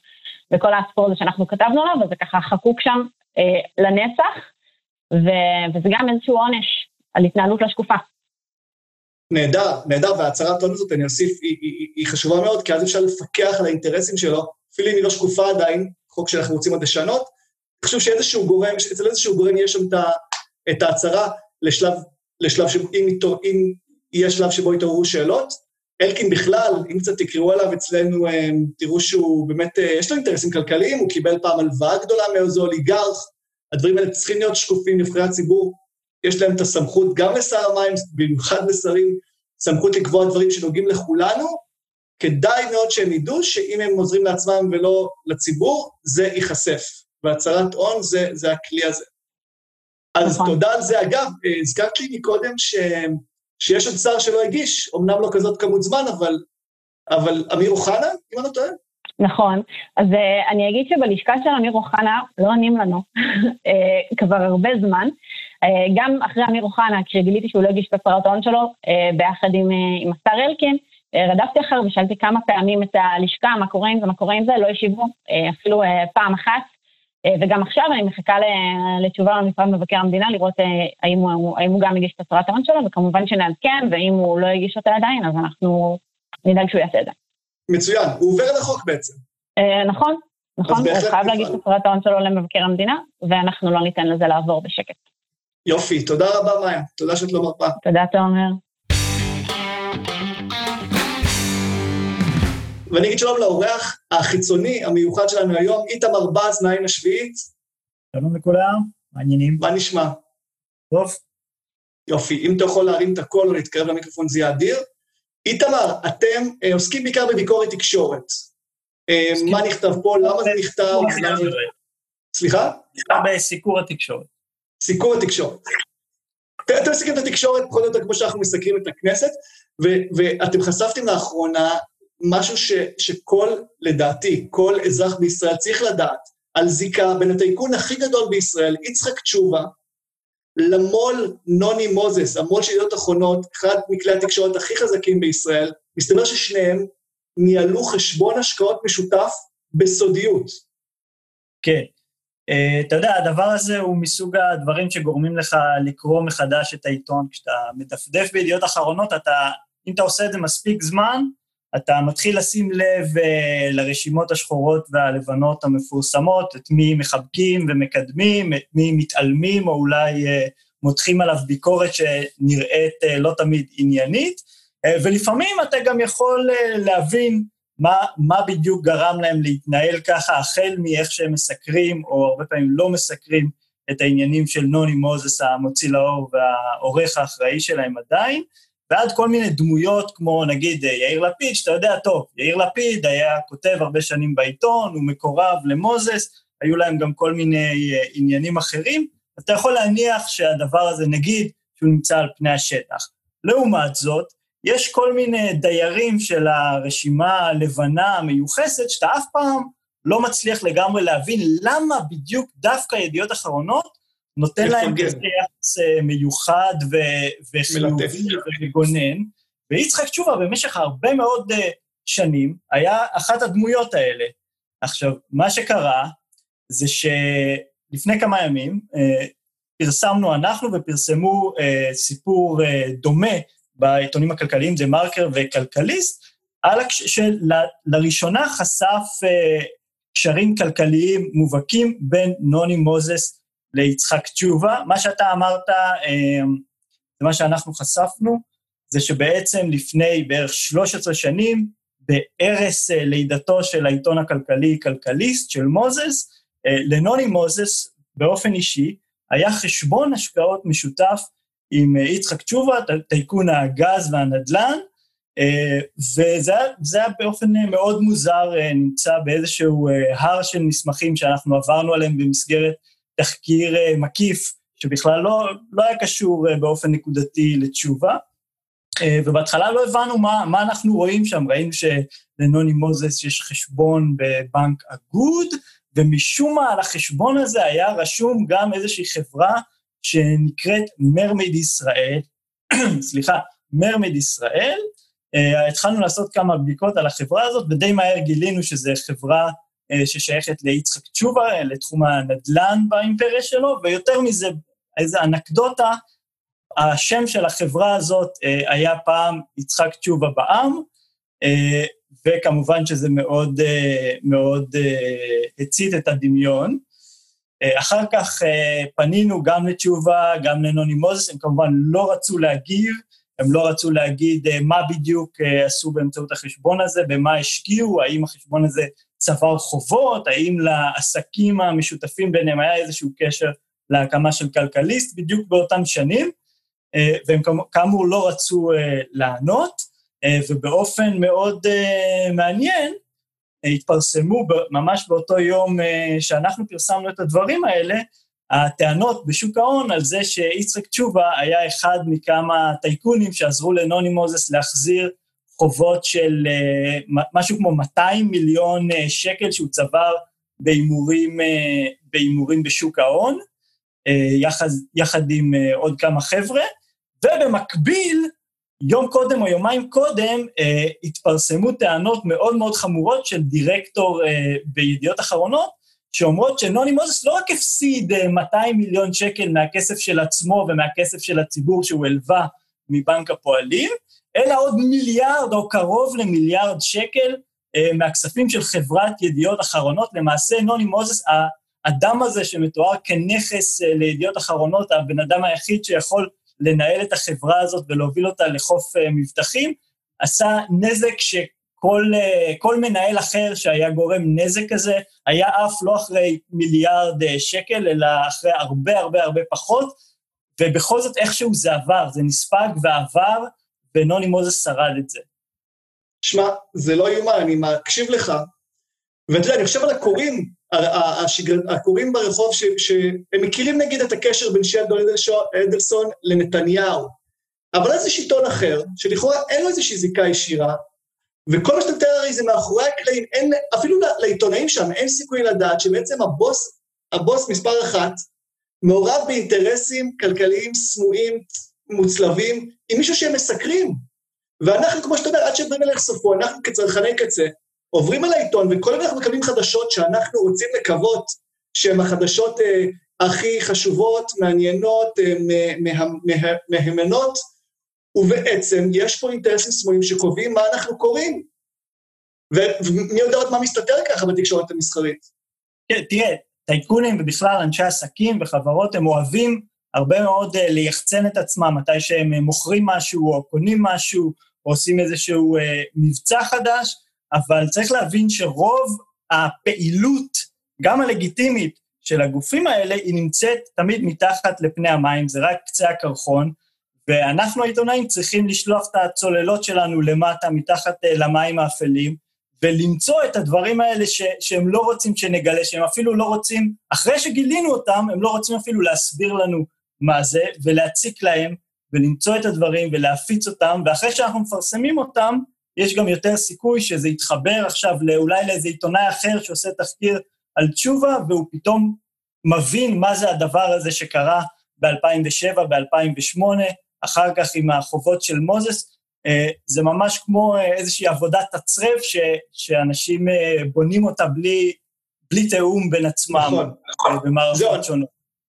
וכל הסיפור הזה שאנחנו כתבנו עליו, וזה ככה חקוק שם אה, לנצח, ו, וזה גם איזשהו עונש על התנהלות לא שקופה. נהדר, נהדר, והצהרת הון הזאת, אני אוסיף, היא, היא, היא חשובה מאוד, כי אז אפשר לפקח על האינטרסים שלו, אפילו אם היא לא שקופה עדיין, חוק שאנחנו רוצים עוד לשנות. אני חושב שאיזשהו גורם, אצל איזשהו גורם יש שם את ההצהרה לשלב, לשלב שאם אם יהיה שלב שבו יתעוררו שאלות. אלקין בכלל, אם קצת תקראו עליו אצלנו, אה, תראו שהוא באמת, אה, יש לו אינטרסים כלכליים, הוא קיבל פעם הלוואה גדולה מאיזה אוליגרך, הדברים האלה צריכים להיות שקופים נבחרי הציבור, יש להם את הסמכות, גם לשר המים, במיוחד לשרים, סמכות לקבוע דברים שנוגעים לכולנו, כדאי מאוד שהם ידעו שאם הם עוזרים לעצמם ולא לציבור, זה ייחשף. והצהרת הון זה, זה הכלי הזה. אז נכון. תודה על זה. אגב, אה, הזכרת לי מקודם ש, שיש עוד שר שלא הגיש, אמנם לא כזאת כמות זמן, אבל, אבל אמיר אוחנה, אם אני לא טועה? נכון. אז uh, אני אגיד שבלשכה של אמיר אוחנה לא עונים לנו uh, כבר הרבה זמן. Uh, גם אחרי אמיר אוחנה, כשגיליתי שהוא לא הגיש את הצהרת ההון שלו, uh, ביחד עם, uh, עם השר אלקין, uh, רדפתי אחר ושאלתי כמה פעמים את הלשכה, מה קורה עם זה, מה קורה עם זה, לא השיבו uh, אפילו uh, פעם אחת. Uh, וגם עכשיו אני מחכה לתשובה ממשרד מבקר המדינה, לראות uh, האם, הוא, האם הוא גם הגיש את הצהרת ההון שלו, וכמובן שנעדכן, ואם הוא לא הגיש אותה עדיין, אז אנחנו נדאג שהוא יעשה את זה. מצוין, הוא עובר לחוק בעצם. אה, נכון, נכון, הוא חייב להגיש את הצהרת ההון שלו למבקר המדינה, ואנחנו לא ניתן לזה לעבור בשקט. יופי, תודה רבה מאיה, תודה שאת לא מרפה. תודה תומר. ואני אגיד שלום לאורח החיצוני המיוחד שלנו היום, איתמר בז מהעין השביעית. שלום לכולם, מעניינים. מה נשמע? טוב. יופי, אם אתה יכול להרים את הקול או להתקרב למיקרופון זה יהיה אדיר. איתמר, אתם אה, עוסקים בעיקר בביקורת תקשורת. אה, מה נכתב פה, למה זה נכתב? סליחה? נכתב בסיקור התקשורת. סיקור התקשורת. אתם מסתכלים את התקשורת פחות או יותר כמו שאנחנו מסתכלים את הכנסת, ואתם חשפתם לאחרונה משהו ש, שכל, לדעתי, כל אזרח בישראל צריך לדעת על זיקה בין הטייקון הכי גדול בישראל, יצחק תשובה, למו"ל נוני מוזס, המו"ל של ידיעות אחרונות, אחד מכלי התקשורת הכי חזקים בישראל, מסתבר ששניהם ניהלו חשבון השקעות משותף בסודיות. כן. Uh, אתה יודע, הדבר הזה הוא מסוג הדברים שגורמים לך לקרוא מחדש את העיתון. כשאתה מדפדף בידיעות אחרונות, אתה, אם אתה עושה את זה מספיק זמן, אתה מתחיל לשים לב uh, לרשימות השחורות והלבנות המפורסמות, את מי מחבקים ומקדמים, את מי מתעלמים, או אולי uh, מותחים עליו ביקורת שנראית uh, לא תמיד עניינית, ולפעמים אתה גם יכול להבין מה, מה בדיוק גרם להם להתנהל ככה, החל מאיך שהם מסקרים, או הרבה פעמים לא מסקרים, את העניינים של נוני מוזס, המוציא לאור והעורך האחראי שלהם עדיין, ועד כל מיני דמויות כמו נגיד יאיר לפיד, שאתה יודע טוב, יאיר לפיד היה כותב הרבה שנים בעיתון, הוא מקורב למוזס, היו להם גם כל מיני עניינים אחרים, אתה יכול להניח שהדבר הזה, נגיד, שהוא נמצא על פני השטח. לעומת זאת, יש כל מיני דיירים של הרשימה הלבנה המיוחסת, שאתה אף פעם לא מצליח לגמרי להבין למה בדיוק דווקא ידיעות אחרונות נותן להם כזה יחס אה, מיוחד וחיובי ומגונן. ויצחק תשובה במשך הרבה מאוד אה, שנים היה אחת הדמויות האלה. עכשיו, מה שקרה זה שלפני כמה ימים אה, פרסמנו אנחנו ופרסמו סיפור דומה בעיתונים הכלכליים, זה מרקר וכלכליסט, על הקש... שלראשונה חשף קשרים כלכליים מובהקים בין נוני מוזס ליצחק תשובה. מה שאתה אמרת, אמ, זה מה שאנחנו חשפנו, זה שבעצם לפני בערך 13 שנים, בערש אה, לידתו של העיתון הכלכלי כלכליסט של מוזס, אה, לנוני מוזס באופן אישי היה חשבון השקעות משותף עם אה, יצחק תשובה, טייקון הגז והנדל"ן, וזה היה באופן מאוד מוזר, נמצא באיזשהו הר של מסמכים שאנחנו עברנו עליהם במסגרת תחקיר אה, מקיף, שבכלל לא, לא היה קשור אה, באופן נקודתי לתשובה. אה, ובהתחלה לא הבנו מה, מה אנחנו רואים שם, ראינו שלנוני מוזס יש חשבון בבנק אגוד, ומשום מה על החשבון הזה היה רשום גם איזושהי חברה שנקראת מרמיד ישראל, סליחה, מרמיד ישראל. Uh, התחלנו לעשות כמה בדיקות על החברה הזאת, ודי מהר גילינו שזו חברה ששייכת ליצחק תשובה, לתחום הנדל"ן באימפריה שלו, ויותר מזה, איזו אנקדוטה, השם של החברה הזאת אה, היה פעם יצחק תשובה בעם, אה, וכמובן שזה מאוד, מאוד הצית את הדמיון. אחר כך פנינו גם לתשובה, גם לנוני מוזס, הם כמובן לא רצו להגיב, הם לא רצו להגיד מה בדיוק עשו באמצעות החשבון הזה, במה השקיעו, האם החשבון הזה צבר חובות, האם לעסקים המשותפים ביניהם היה איזשהו קשר להקמה של כלכליסט בדיוק באותם שנים, אה, והם כאמור לא רצו אה, לענות, אה, ובאופן מאוד מעניין, התפרסמו ממש באותו יום שאנחנו פרסמנו את הדברים האלה, הטענות בשוק ההון על זה שיצחק תשובה היה אחד מכמה טייקונים שעזרו לנוני מוזס להחזיר חובות של משהו כמו 200 מיליון שקל שהוא צבר בהימורים בשוק ההון, יחד, יחד עם עוד כמה חבר'ה, ובמקביל, יום קודם או יומיים קודם, אה, התפרסמו טענות מאוד מאוד חמורות של דירקטור אה, בידיעות אחרונות, שאומרות שנוני מוזס לא רק הפסיד אה, 200 מיליון שקל מהכסף של עצמו ומהכסף של הציבור שהוא הלווה מבנק הפועלים, אלא עוד מיליארד או קרוב למיליארד שקל אה, מהכספים של חברת ידיעות אחרונות. למעשה, נוני מוזס, האדם הזה שמתואר כנכס אה, לידיעות אחרונות, הבן אדם היחיד שיכול לנהל את החברה הזאת ולהוביל אותה לחוף אה, מבטחים, עשה נזק שכל מנהל אחר שהיה גורם נזק כזה, היה אף לא אחרי מיליארד שקל, אלא אחרי הרבה הרבה הרבה פחות, ובכל זאת איכשהו זה עבר, זה נספג ועבר, ונוני מוזס שרד את זה. שמע, זה לא יאומן, אני מקשיב לך, ואתה יודע, אני חושב על הקוראים, הקוראים ברחוב, ש, שהם מכירים נגיד את הקשר בין שלדון אדלסון לנתניהו, אבל יש עיתון אחר, שלכאורה אין לו איזושהי זיקה ישירה, וכל מה שאתה מתאר הרי זה מאחורי הקלעים, אין, אפילו לעיתונאים שם אין סיכוי לדעת שבעצם הבוס, הבוס מספר אחת, מעורב באינטרסים כלכליים סמויים, מוצלבים, עם מישהו שהם מסקרים. ואנחנו, כמו שאתה אומר, עד שדברים האלה נחשפו, אנחנו כצרכני קצה, עוברים על העיתון, וכל הזמן אנחנו מקבלים חדשות שאנחנו רוצים לקוות שהן החדשות אה, הכי חשובות, מעניינות, אה, מה, מה, מהימנות, ובעצם יש פה אינטרסים סמויים שקובעים מה אנחנו קוראים. ומי יודע עוד מה מסתתר ככה בתקשורת המסחרית. כן, תראה, טייקונים ובכלל אנשי עסקים וחברות, הם אוהבים הרבה מאוד אה, ליחצן את עצמם מתי שהם אה, מוכרים משהו או קונים משהו, או עושים איזשהו אה, מבצע חדש, אבל צריך להבין שרוב הפעילות, גם הלגיטימית, של הגופים האלה, היא נמצאת תמיד מתחת לפני המים, זה רק קצה הקרחון, ואנחנו העיתונאים צריכים לשלוח את הצוללות שלנו למטה, מתחת למים האפלים, ולמצוא את הדברים האלה ש, שהם לא רוצים שנגלה, שהם אפילו לא רוצים, אחרי שגילינו אותם, הם לא רוצים אפילו להסביר לנו מה זה, ולהציק להם, ולמצוא את הדברים ולהפיץ אותם, ואחרי שאנחנו מפרסמים אותם, יש גם יותר סיכוי שזה יתחבר עכשיו אולי לאיזה עיתונאי אחר שעושה תחקיר על תשובה, והוא פתאום מבין מה זה הדבר הזה שקרה ב-2007, ב-2008, אחר כך עם החובות של מוזס. אה, זה ממש כמו אה, איזושהי עבודת תצרף ש, שאנשים אה, בונים אותה בלי, בלי תיאום בין עצמם נכון, נכון. במערכות שונות.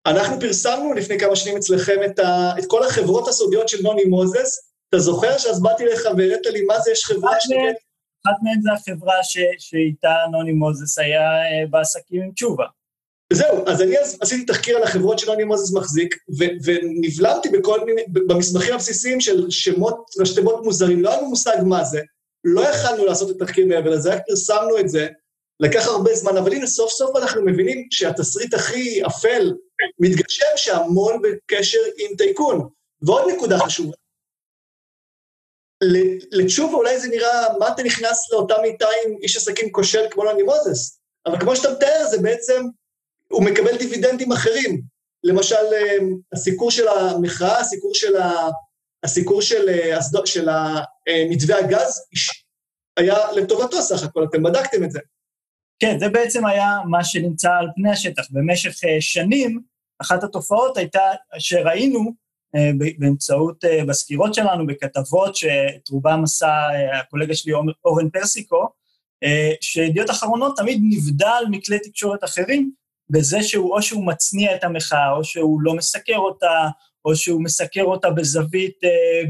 אנחנו פרסמנו לפני כמה שנים אצלכם את, ה, את כל החברות הסודיות של נוני מוזס. אתה זוכר שאז באתי לך והראית לי מה זה, יש חברה ש... אחת מהן זה החברה ש, שאיתה נוני מוזס היה בעסקים עם תשובה. זהו, אז אני אז עשיתי תחקיר על החברות של נוני מוזס מחזיק, ונבלמתי בכל מיני, במסמכים הבסיסיים של שמות, ראשי מוזרים, לא היה לנו מושג מה זה, לא יכלנו לעשות את התחקיר מעבר לזה, רק פרסמנו את זה, לקח הרבה זמן, אבל הנה סוף סוף אנחנו מבינים שהתסריט הכי אפל מתגשם שהמון בקשר עם טייקון. ועוד נקודה חשובה, לתשובה אולי זה נראה, מה אתה נכנס לאותה מיטה עם איש עסקים כושל כמו לוני מוזס? אבל כמו שאתה מתאר, זה בעצם, הוא מקבל דיבידנדים אחרים. למשל, אה, הסיקור של המחאה, הסיקור של, ה, הסיקור של, אה, של מתווה הגז, היה לטובתו סך הכל, אתם בדקתם את זה. כן, זה בעצם היה מה שנמצא על פני השטח. במשך אה, שנים, אחת התופעות הייתה שראינו אה, באמצעות, אה, בסקירות שלנו, בכתבות שאת רובם עשה הקולגה שלי אורן פרסיקו, שידיעות אחרונות תמיד נבדל מכלי תקשורת אחרים בזה שהוא או שהוא מצניע את המחאה, או שהוא לא מסקר אותה, או שהוא מסקר אותה בזווית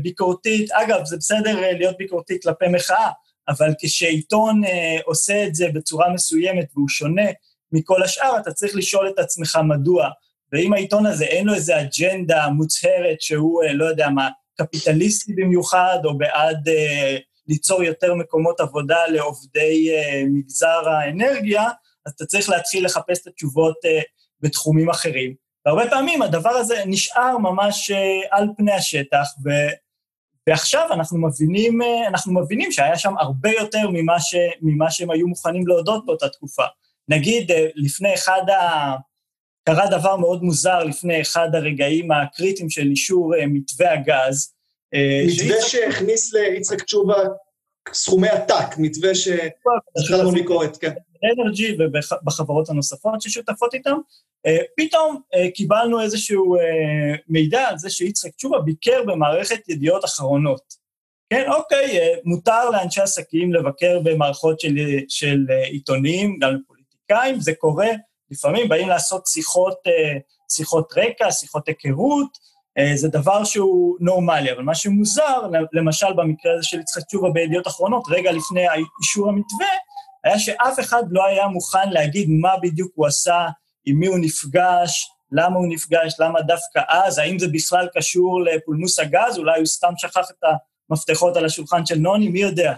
ביקורתית. אגב, זה בסדר להיות ביקורתי כלפי מחאה, אבל כשעיתון אה, עושה את זה בצורה מסוימת והוא שונה מכל השאר, אתה צריך לשאול את עצמך מדוע. ואם העיתון הזה אין לו איזו אג'נדה מוצהרת שהוא, אה, לא יודע מה, קפיטליסטי במיוחד, או בעד אה, ליצור יותר מקומות עבודה לעובדי אה, מגזר האנרגיה, אז אתה צריך להתחיל לחפש את התשובות אה, בתחומים אחרים. והרבה פעמים הדבר הזה נשאר ממש אה, על פני השטח, ו... ועכשיו אנחנו מבינים, אנחנו מבינים שהיה שם הרבה יותר ממה, ש, ממה שהם היו מוכנים להודות באותה תקופה. נגיד, לפני אחד ה... קרה דבר מאוד מוזר לפני אחד הרגעים הקריטיים של אישור מתווה הגז. מתווה שהכניס ליצחק תשובה סכומי עתק, מתווה שזכה לנו ביקורת, כן. אנרג'י ובחברות הנוספות ששותפות איתם, אה, פתאום אה, קיבלנו איזשהו אה, מידע על זה שיצחק תשובה ביקר במערכת ידיעות אחרונות. כן, אוקיי, מותר לאנשי עסקים לבקר במערכות של, של עיתונים, גם לפוליטיקאים, זה קורה, לפעמים באים לעשות שיחות, שיחות רקע, שיחות היכרות, זה דבר שהוא נורמלי, אבל מה שמוזר, למשל במקרה הזה של יצחק תשובה בידיעות אחרונות, רגע לפני אישור המתווה, היה שאף אחד לא היה מוכן להגיד מה בדיוק הוא עשה, עם מי הוא נפגש, למה הוא נפגש, למה דווקא אז, האם זה בכלל קשור לפולמוס הגז, אולי הוא סתם שכח את המפתחות על השולחן של נוני, מי יודע.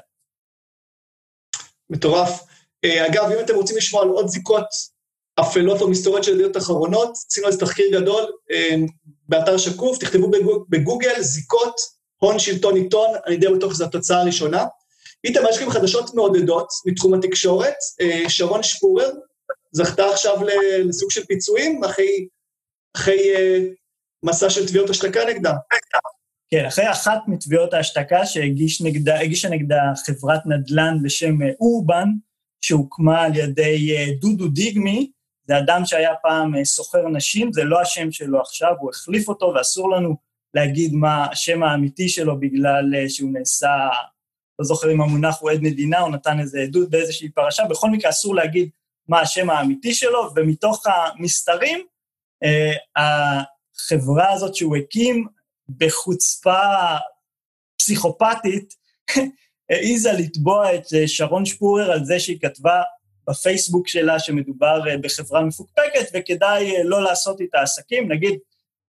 מטורף. אה, אגב, אם אתם רוצים לשמוע על עוד זיקות אפלות או מסתורות של ידיעות אחרונות, עשינו איזה תחקיר גדול אה, באתר שקוף, תכתבו בגוגל זיקות הון שלטון עיתון, אני די בטוח שזו התוצאה הראשונה. איתמר, יש גם חדשות מעודדות מתחום התקשורת. אה, שרון שפורר זכתה עכשיו לסוג של פיצויים אחרי, אחרי אה, מסע של תביעות השתקה נגדה. כן, אחרי אחת מתביעות ההשתקה שהגישה נגדה, נגדה חברת נדל"ן בשם אה, אורבן, שהוקמה על ידי דודו דיגמי, זה אדם שהיה פעם סוחר נשים, זה לא השם שלו עכשיו, הוא החליף אותו ואסור לנו להגיד מה השם האמיתי שלו בגלל שהוא נעשה לא זוכר אם המונח הוא עד מדינה, או נתן איזה עדות באיזושהי פרשה, בכל מקרה אסור להגיד מה השם האמיתי שלו, ומתוך המסתרים, אה, החברה הזאת שהוא הקים, בחוצפה פסיכופתית, העיזה לתבוע את אה, שרון שפורר על זה שהיא כתבה בפייסבוק שלה שמדובר אה, בחברה מפוקפקת, וכדאי לא לעשות איתה עסקים. נגיד,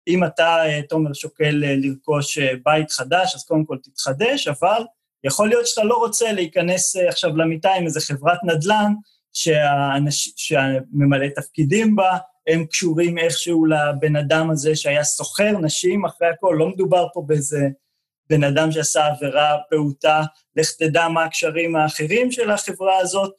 אם אתה, תומר, שוקל לרכוש בית חדש, אז קודם כל תתחדש, אבל יכול להיות שאתה לא רוצה להיכנס אה, עכשיו למיטה עם איזה חברת נדל"ן, שהאנש... שהממלא תפקידים בה, הם קשורים איכשהו לבן אדם הזה שהיה סוחר נשים, אחרי הכל, לא מדובר פה באיזה בן אדם שעשה עבירה פעוטה, לך תדע מה הקשרים האחרים של החברה הזאת.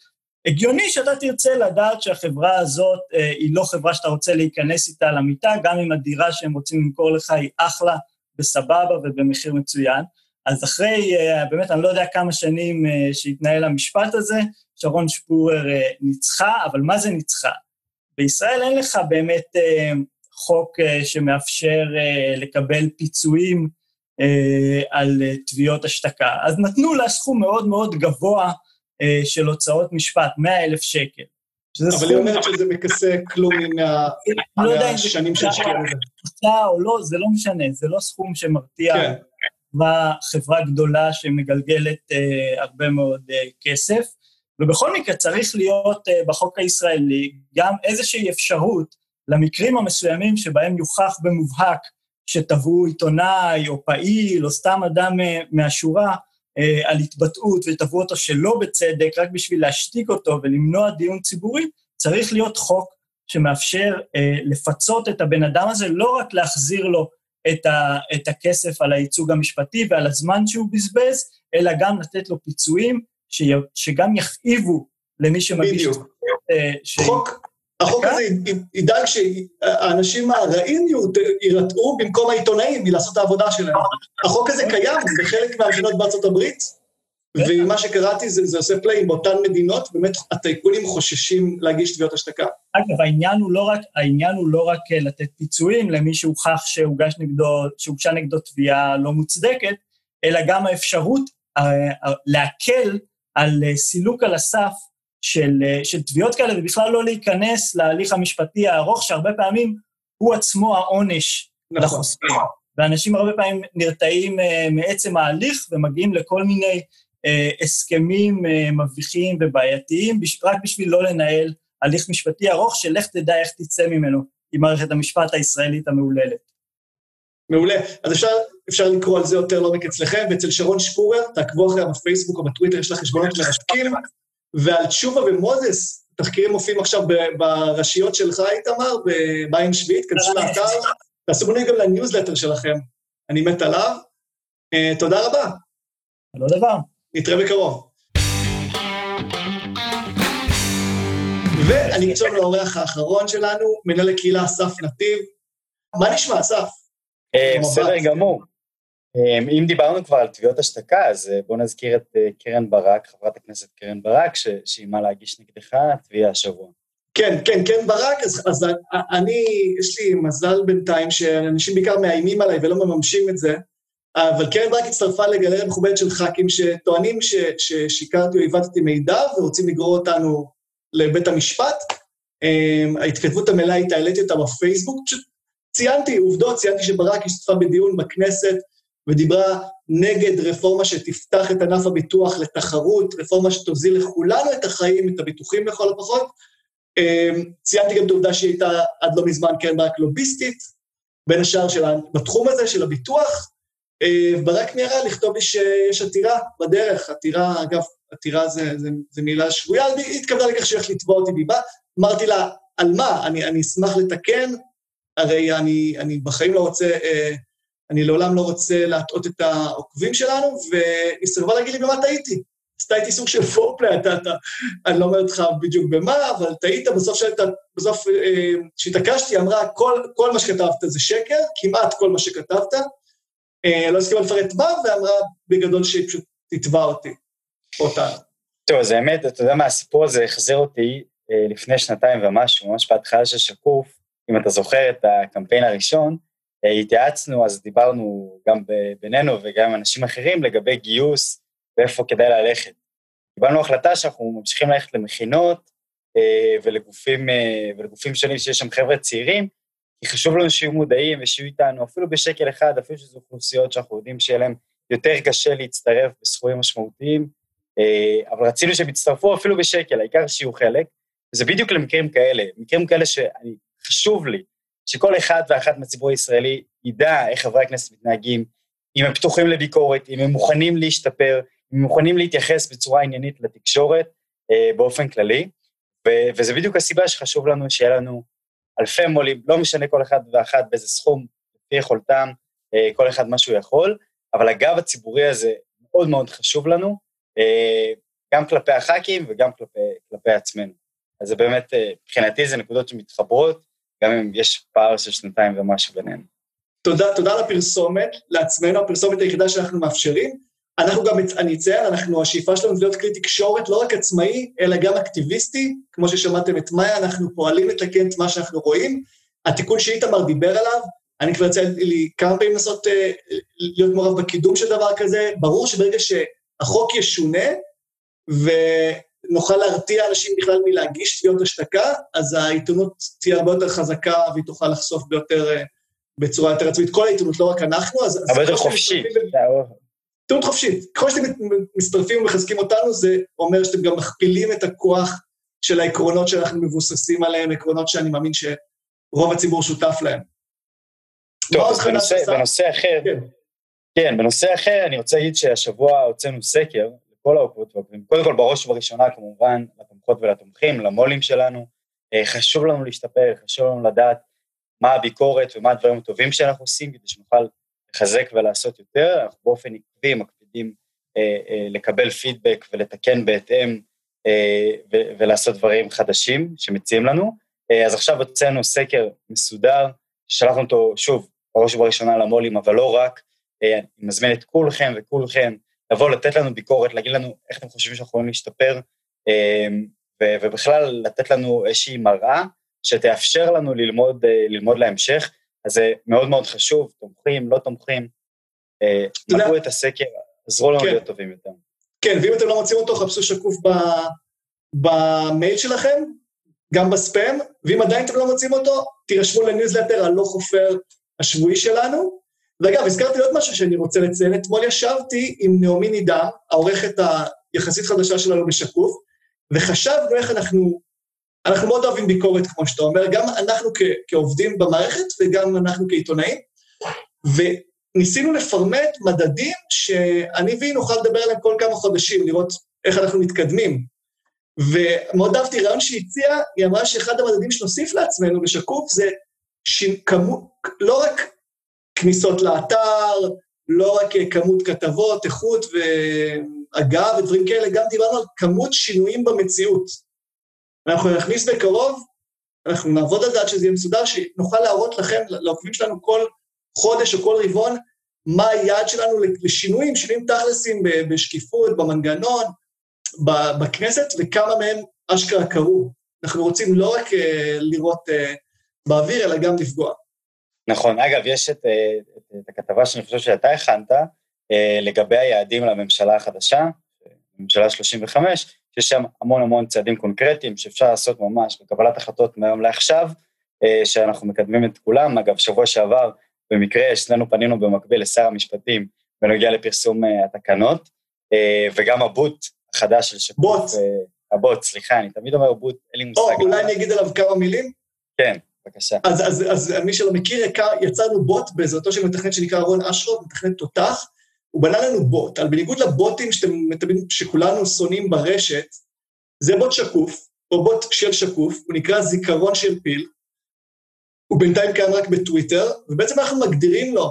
הגיוני שאתה תרצה לדעת שהחברה הזאת אה, היא לא חברה שאתה רוצה להיכנס איתה למיטה, גם אם הדירה שהם רוצים למכור לך היא אחלה, בסבבה ובמחיר מצוין. אז אחרי, אה, באמת, אני לא יודע כמה שנים אה, שהתנהל המשפט הזה, שרון שפורר אה, ניצחה, אבל מה זה ניצחה? בישראל אין לך באמת חוק שמאפשר לקבל פיצויים על תביעות השתקה. אז נתנו לה סכום מאוד מאוד גבוה של הוצאות משפט, 100 אלף שקל. אבל היא אומרת שזה מכסה כלום מהשנים לא שהשקיעה בזה. או לא, זה לא משנה, זה לא סכום שמרתיע כן. חברה, חברה גדולה שמגלגלת אה, הרבה מאוד אה, כסף, ובכל מקרה צריך להיות אה, בחוק הישראלי גם איזושהי אפשרות למקרים המסוימים שבהם יוכח במובהק שתבעו עיתונאי או פעיל או סתם אדם אה, מהשורה אה, על התבטאות ותבעו אותו שלא בצדק, רק בשביל להשתיק אותו ולמנוע דיון ציבורי, צריך להיות חוק שמאפשר אה, לפצות את הבן אדם הזה, לא רק להחזיר לו את, ה, את הכסף על הייצוג המשפטי ועל הזמן שהוא בזבז, אלא גם לתת לו פיצויים ש, שגם יכאיבו למי שמגיש... בדיוק. אה, ש... חוק, החוק הזה ידאג שהאנשים הרעים יירתעו במקום העיתונאים מלעשות את העבודה שלהם. החוק הזה קיים בחלק מהמדינות בארצות הברית, ומה שקראתי זה, זה עושה פליי באותן מדינות, באמת הטייקונים חוששים להגיש תביעות השתקה. אגב, העניין הוא לא רק, העניין הוא לא רק אה, לתת פיצויים למי שהוכח שהוגש נגדו, שהוגשה נגדו תביעה לא מוצדקת, אלא גם האפשרות uh, uh, להקל על סילוק על הסף של, של תביעות כאלה, ובכלל לא להיכנס להליך המשפטי הארוך, שהרבה פעמים הוא עצמו העונש נכון. לחוסכים. ואנשים הרבה פעמים נרתעים מעצם ההליך ומגיעים לכל מיני אה, הסכמים אה, מביכים ובעייתיים, רק בשביל לא לנהל הליך משפטי ארוך, שלך תדע איך תצא ממנו עם מערכת המשפט הישראלית המהוללת. מעולה. אז אפשר, אפשר לקרוא על זה יותר לעומק אצלכם, ואצל שרון שפורר, תעקבו אחריה בפייסבוק או בטוויטר, יש לה חשבונות מרתקים, ועל תשובה ומוזס, תחקירים מופיעים עכשיו בראשיות שלך, איתמר, בעין שביעית, כנסו לאתר, תעשו מנוי גם לניוזלטר שלכם, אני מת עליו. אה, תודה רבה. לא דבר. נתראה בקרוב. ואני אקפוץ לאורח האחרון שלנו, מנהל הקהילה אסף נתיב. מה נשמע, אסף? אה, בסדר גמור. אה, אם דיברנו כבר על תביעות השתקה, אז אה, בואו נזכיר את קרן ברק, חברת הכנסת קרן ברק, שאיימה להגיש נגדך תביעה השבוע. כן, כן, קרן ברק, אז, אז אני, יש לי מזל בינתיים שאנשים בעיקר מאיימים עליי ולא מממשים את זה, אבל קרן ברק הצטרפה לגלריה מכובדת של ח"כים שטוענים ששיקרתי או עיוותתי מידע ורוצים לגרור אותנו לבית המשפט. ההתכתבות המלאה איתה, העליתי אותה בפייסבוק, פשוט ציינתי עובדות, ציינתי שברק השתתפה בדיון בכנסת ודיברה נגד רפורמה שתפתח את ענף הביטוח לתחרות, רפורמה שתוזיל לכולנו את החיים, את הביטוחים לכל הפחות. אמ, ציינתי גם את העובדה שהיא הייתה עד לא מזמן קרן ברק לוביסטית, בין השאר שלה, בתחום הזה של הביטוח. אמ, ברק מיהרה לכתוב לי שיש עתירה בדרך, עתירה, אגב, עתירה זה, זה, זה מילה שבויה, היא התכוונה לכך שהיא הולכת לתבוע אותי דיבה. אמרתי לה, על מה? אני, אני אשמח לתקן, הרי אני, אני בחיים לא רוצה, אה, אני לעולם לא רוצה להטעות את העוקבים שלנו, והיא סירבה להגיד לי במה טעיתי. עשתה איתי סוג של פורפלי, אתה, אתה, אני לא אומר לך בדיוק במה, אבל טעית, בסוף שאתה, בסוף אה, כשהתעקשתי, אמרה, כל, כל מה שכתבת זה שקר, כמעט כל מה שכתבת, אה, לא הסכימה לפרט מה, ואמרה בגדול שהיא פשוט תתבע אותי, אותנו. טוב, אז האמת, אתה יודע מה, הסיפור הזה החזיר אותי לפני שנתיים ומשהו, ממש בהתחלה של שקוף, אם אתה זוכר את הקמפיין הראשון, אה, התייעצנו, אז דיברנו גם בינינו וגם עם אנשים אחרים לגבי גיוס ואיפה כדאי ללכת. קיבלנו החלטה שאנחנו ממשיכים ללכת למכינות אה, ולגופים, אה, ולגופים שונים שיש שם חבר'ה צעירים, כי חשוב לנו שיהיו מודעים ושיהיו איתנו, אפילו בשקל אחד, אפילו שזו אוכלוסיות שאנחנו יודעים שיהיה להם יותר קשה להצטרף בסכומים משמעותיים, אבל רצינו שהם יצטרפו אפילו בשקל, העיקר שיהיו חלק, וזה בדיוק למקרים כאלה, מקרים כאלה שאני חשוב לי שכל אחד ואחת מהציבור הישראלי ידע איך חברי הכנסת מתנהגים, אם הם פתוחים לביקורת, אם הם מוכנים להשתפר, אם הם מוכנים להתייחס בצורה עניינית לתקשורת אה, באופן כללי, ו- וזה בדיוק הסיבה שחשוב לנו שיהיה לנו אלפי מו"לים, לא משנה כל אחד ואחת באיזה סכום, לפי יכולתם, אה, כל אחד מה שהוא יכול, אבל הגב הציבורי הזה מאוד מאוד חשוב לנו, אה, גם כלפי הח"כים וגם כלפי, כלפי עצמנו. אז זה באמת, אה, מבחינתי זה נקודות שמתחברות, גם אם יש פער של שנתיים ומשהו בינינו. תודה, תודה על הפרסומת, לעצמנו, הפרסומת היחידה שאנחנו מאפשרים. אנחנו גם, אני אציין, אנחנו, השאיפה שלנו להיות כלי תקשורת לא רק עצמאי, אלא גם אקטיביסטי. כמו ששמעתם את מאיה, אנחנו פועלים לתקן את מה שאנחנו רואים. התיקון שאיתמר דיבר עליו, אני כבר יצא לי כמה פעמים לנסות אה, להיות מעורב בקידום של דבר כזה. ברור שברגע שהחוק ישונה, נוכל להרתיע אנשים בכלל מלהגיש תביעות השתקה, אז העיתונות תהיה הרבה יותר חזקה והיא תוכל לחשוף ביותר, אה, בצורה יותר עצמית. כל העיתונות, לא רק אנחנו, אז... הרבה יותר חופשית. עיתונות חופשית. ככל שאתם מצטרפים ומחזקים אותנו, זה אומר שאתם גם מכפילים את הכוח של העקרונות שאנחנו מבוססים עליהם, עקרונות שאני מאמין שרוב הציבור שותף להם. טוב, אז בנושא, בנושא אחר, כן. כן, בנושא אחר אני רוצה להגיד שהשבוע הוצאנו סקר, כל העוקבות והעוקבים. קודם כל, בראש ובראשונה, כמובן, לתומכות ולתומכים, למו"לים שלנו. אה, חשוב לנו להשתפר, חשוב לנו לדעת מה הביקורת ומה הדברים הטובים שאנחנו עושים, כדי שנוכל לחזק ולעשות יותר. אנחנו באופן עקבי מקפידים אה, אה, לקבל פידבק ולתקן בהתאם אה, ולעשות דברים חדשים שמציעים לנו. אה, אז עכשיו הוצאנו סקר מסודר, שלחנו אותו, שוב, בראש ובראשונה למו"לים, אבל לא רק. אה, אני מזמין את כולכם וכולכם לבוא, לתת לנו ביקורת, להגיד לנו איך אתם חושבים שאנחנו יכולים להשתפר, אמ, ובכלל לתת לנו איזושהי מראה שתאפשר לנו ללמוד, אה, ללמוד להמשך. אז זה מאוד מאוד חשוב, תומכים, לא תומכים. אה, מלאו את הסקר, עזרו לנו כן. להיות טובים יותר. כן, ואם אתם לא מוצאים אותו, חפשו שקוף. במייל שלכם, גם בספאם, ואם עדיין אתם לא מוצאים אותו, תירשמו לניוזלטר הלא חופר השבועי שלנו, ואגב, הזכרתי עוד משהו שאני רוצה לציין. אתמול ישבתי עם נעמי נידם, העורכת היחסית חדשה שלנו בשקוף, וחשבנו איך אנחנו, אנחנו מאוד אוהבים ביקורת, כמו שאתה אומר, גם אנחנו כ- כעובדים במערכת וגם אנחנו כעיתונאים, וניסינו לפרמט מדדים שאני והיא נוכל לדבר עליהם כל כמה חודשים, לראות איך אנחנו מתקדמים. ומאוד אהבתי רעיון שהיא הציעה, היא אמרה שאחד המדדים שנוסיף לעצמנו בשקוף זה שכמו, לא רק כניסות לאתר, לא רק כמות כתבות, איכות והגעה ודברים כאלה, גם דיברנו על כמות שינויים במציאות. אנחנו נכניס בקרוב, אנחנו נעבוד על זה עד שזה יהיה מסודר, שנוכל להראות לכם, לעוקבים שלנו כל חודש או כל רבעון, מה היעד שלנו לשינויים, שינויים תכלסים בשקיפות, במנגנון, בכנסת, וכמה מהם אשכרה קרו. אנחנו רוצים לא רק אה, לראות אה, באוויר, אלא גם לפגוע. נכון. אגב, יש את, אה, את הכתבה שאני חושב שאתה הכנת, לגבי היעדים לממשלה החדשה, ממשלה 35, שיש שם המון המון צעדים קונקרטיים שאפשר לעשות ממש בקבלת החלטות מהיום לעכשיו, שאנחנו מקדמים את כולם. אגב, שבוע שעבר, במקרה, שנינו פנינו במקביל לשר המשפטים בנוגע לפרסום התקנות, וגם הבוט החדש של שקוף. בוט. הבוט, סליחה, אני תמיד אומר בוט, אין לי מושג. או, אולי אני אגיד עליו כמה מילים? כן, בבקשה. אז, אז, אז מי שלא מכיר, יצרנו בוט בעזרתו של מתכנת שנקרא רון אשרוב, מתכנת תותח. הוא בנה לנו בוט, אבל בניגוד לבוטים שאתם שכולנו שונאים ברשת, זה בוט שקוף, או בוט של שקוף, הוא נקרא זיכרון של פיל, הוא בינתיים קיים רק בטוויטר, ובעצם אנחנו מגדירים לו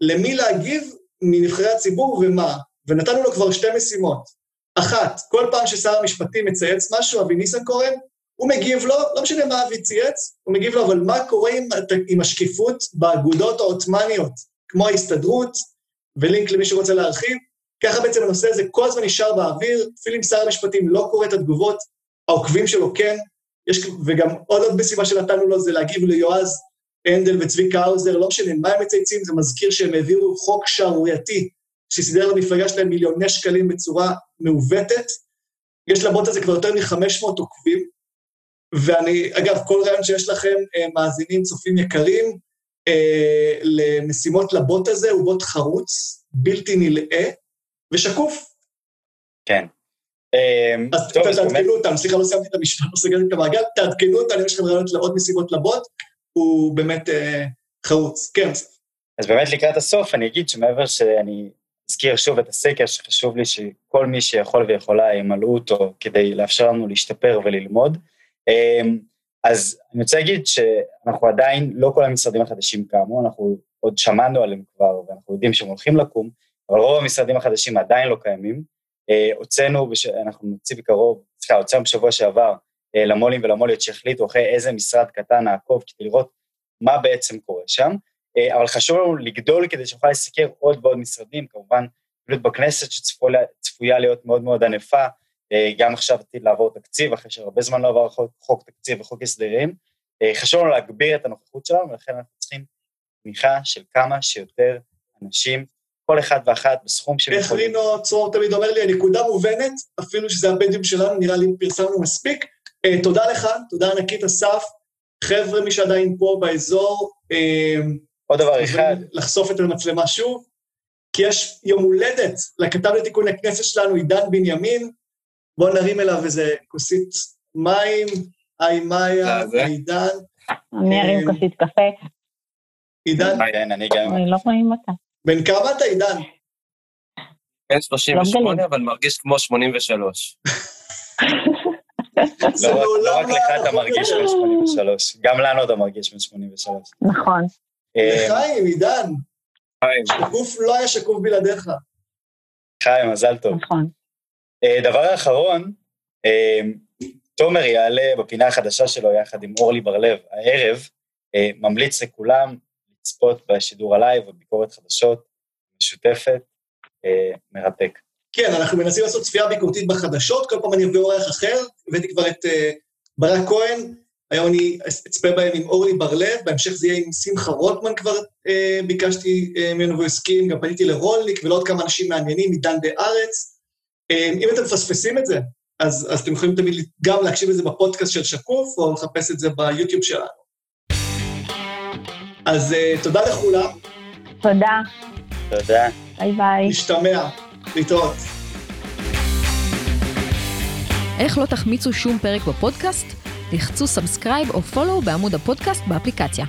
למי להגיב מנבחרי הציבור ומה, ונתנו לו כבר שתי משימות. אחת, כל פעם ששר המשפטים מצייץ משהו, אבי ניסנקורן, הוא מגיב לו, לא משנה מה אבי צייץ, הוא מגיב לו, אבל מה קורה עם, עם השקיפות באגודות העות'מאניות, כמו ההסתדרות, ולינק למי שרוצה להרחיב, ככה בעצם הנושא הזה כל הזמן נשאר באוויר, אפילו אם שר המשפטים לא קורא את התגובות, העוקבים שלו כן, יש, וגם עוד עוד משימה שנתנו לו זה להגיב ליועז הנדל וצביקה האוזר, לא משנה מה הם מצייצים, זה מזכיר שהם העבירו חוק שערורייתי שסידר למפלגה שלהם מיליוני שקלים בצורה מעוותת. יש לבוט הזה כבר יותר מ-500 עוקבים, ואני, אגב, כל רעיון שיש לכם, אה, מאזינים, צופים יקרים, אה, למשימות לבוט הזה, הוא בוט חרוץ, בלתי נלאה ושקוף. כן. אמ, אז תעדכנו אותם, סליחה, לא סיימתי את המשפט, לא סגרתי את המעגל, תעדכנו אותם, יש לכם רעיונות לעוד משימות לבוט, הוא באמת אה, חרוץ. כן. אז באמת לקראת הסוף, אני אגיד שמעבר שאני אזכיר שוב את הסקר שחשוב לי שכל מי שיכול ויכולה ימלאו אותו כדי לאפשר לנו להשתפר וללמוד. אמ, אז אני רוצה להגיד שאנחנו עדיין, לא כל המשרדים החדשים קמו, אנחנו עוד שמענו עליהם כבר ואנחנו יודעים שהם הולכים לקום, אבל רוב המשרדים החדשים עדיין לא קיימים. אה, הוצאנו, אנחנו נוציא בקרוב, סליחה, הוצאנו בשבוע שעבר אה, למו"לים ולמו"ליות שהחליטו אחרי איזה משרד קטן נעקוב כדי לראות מה בעצם קורה שם. אה, אבל חשוב לנו לגדול כדי שנוכל לסקר עוד ועוד משרדים, כמובן פעילות בכנסת שצפויה להיות מאוד מאוד ענפה, גם עכשיו עתיד לעבור תקציב, אחרי שהרבה זמן לא עבר חוק, חוק תקציב וחוק הסדרים. חשוב לנו להגביר את הנוכחות שלנו, ולכן אנחנו צריכים תמיכה של כמה שיותר אנשים, כל אחד ואחת בסכום של... איך רינו צרור תמיד אומר לי, הנקודה מובנת, אפילו שזה הפנדיום שלנו, נראה לי פרסמנו מספיק. תודה לך, תודה ענקית אסף. חבר'ה, מי שעדיין פה באזור, עוד דבר אחד. לחשוף את המצלמה שוב, כי יש יום הולדת לכתב לתיקון הכנסת שלנו, עידן בנימין, בואו נרים אליו איזה כוסית מים, היי מאיה, עידן. אני ארים כוסית קפה. עידן? אני גם... אני לא רואים אותה. בן כמה אתה, עידן? בן 38, אבל מרגיש כמו 83. לא, לא רק לך אתה מרגיש בן 83, גם לנו אתה מרגיש בן 83. נכון. לחיים, אה, עידן. חיים. שקוף לא היה שקוף בלעדיך. חיים, מזל טוב. נכון. אה, דבר אחרון, אה, תומר יעלה בפינה החדשה שלו יחד עם אורלי בר-לב הערב, ממליץ לכולם לצפות בשידור ה live וביקורת חדשות משותפת, מרתק. כן, אנחנו מנסים לעשות צפייה ביקורתית בחדשות, כל פעם אני אביא אורח אחר, הבאתי כבר את ברק כהן, היום אני אצפה בהם עם אורלי בר-לב, בהמשך זה יהיה עם שמחה רוטמן כבר אה, ביקשתי אה, ממנו והוא הסכים, גם פניתי לרולניק ולעוד כמה אנשים מעניינים מדן בארץ. אה, אם אתם מפספסים את זה, אז, אז אתם יכולים תמיד גם להקשיב לזה בפודקאסט של שקוף, או לחפש את זה ביוטיוב שלנו. אז אה, תודה לכולם. תודה. תודה. ביי ביי. נשתמע. להתראות. איך לא תחמיצו שום פרק בפודקאסט? לחצו subscribe או follow בעמוד הפודקאסט באפליקציה.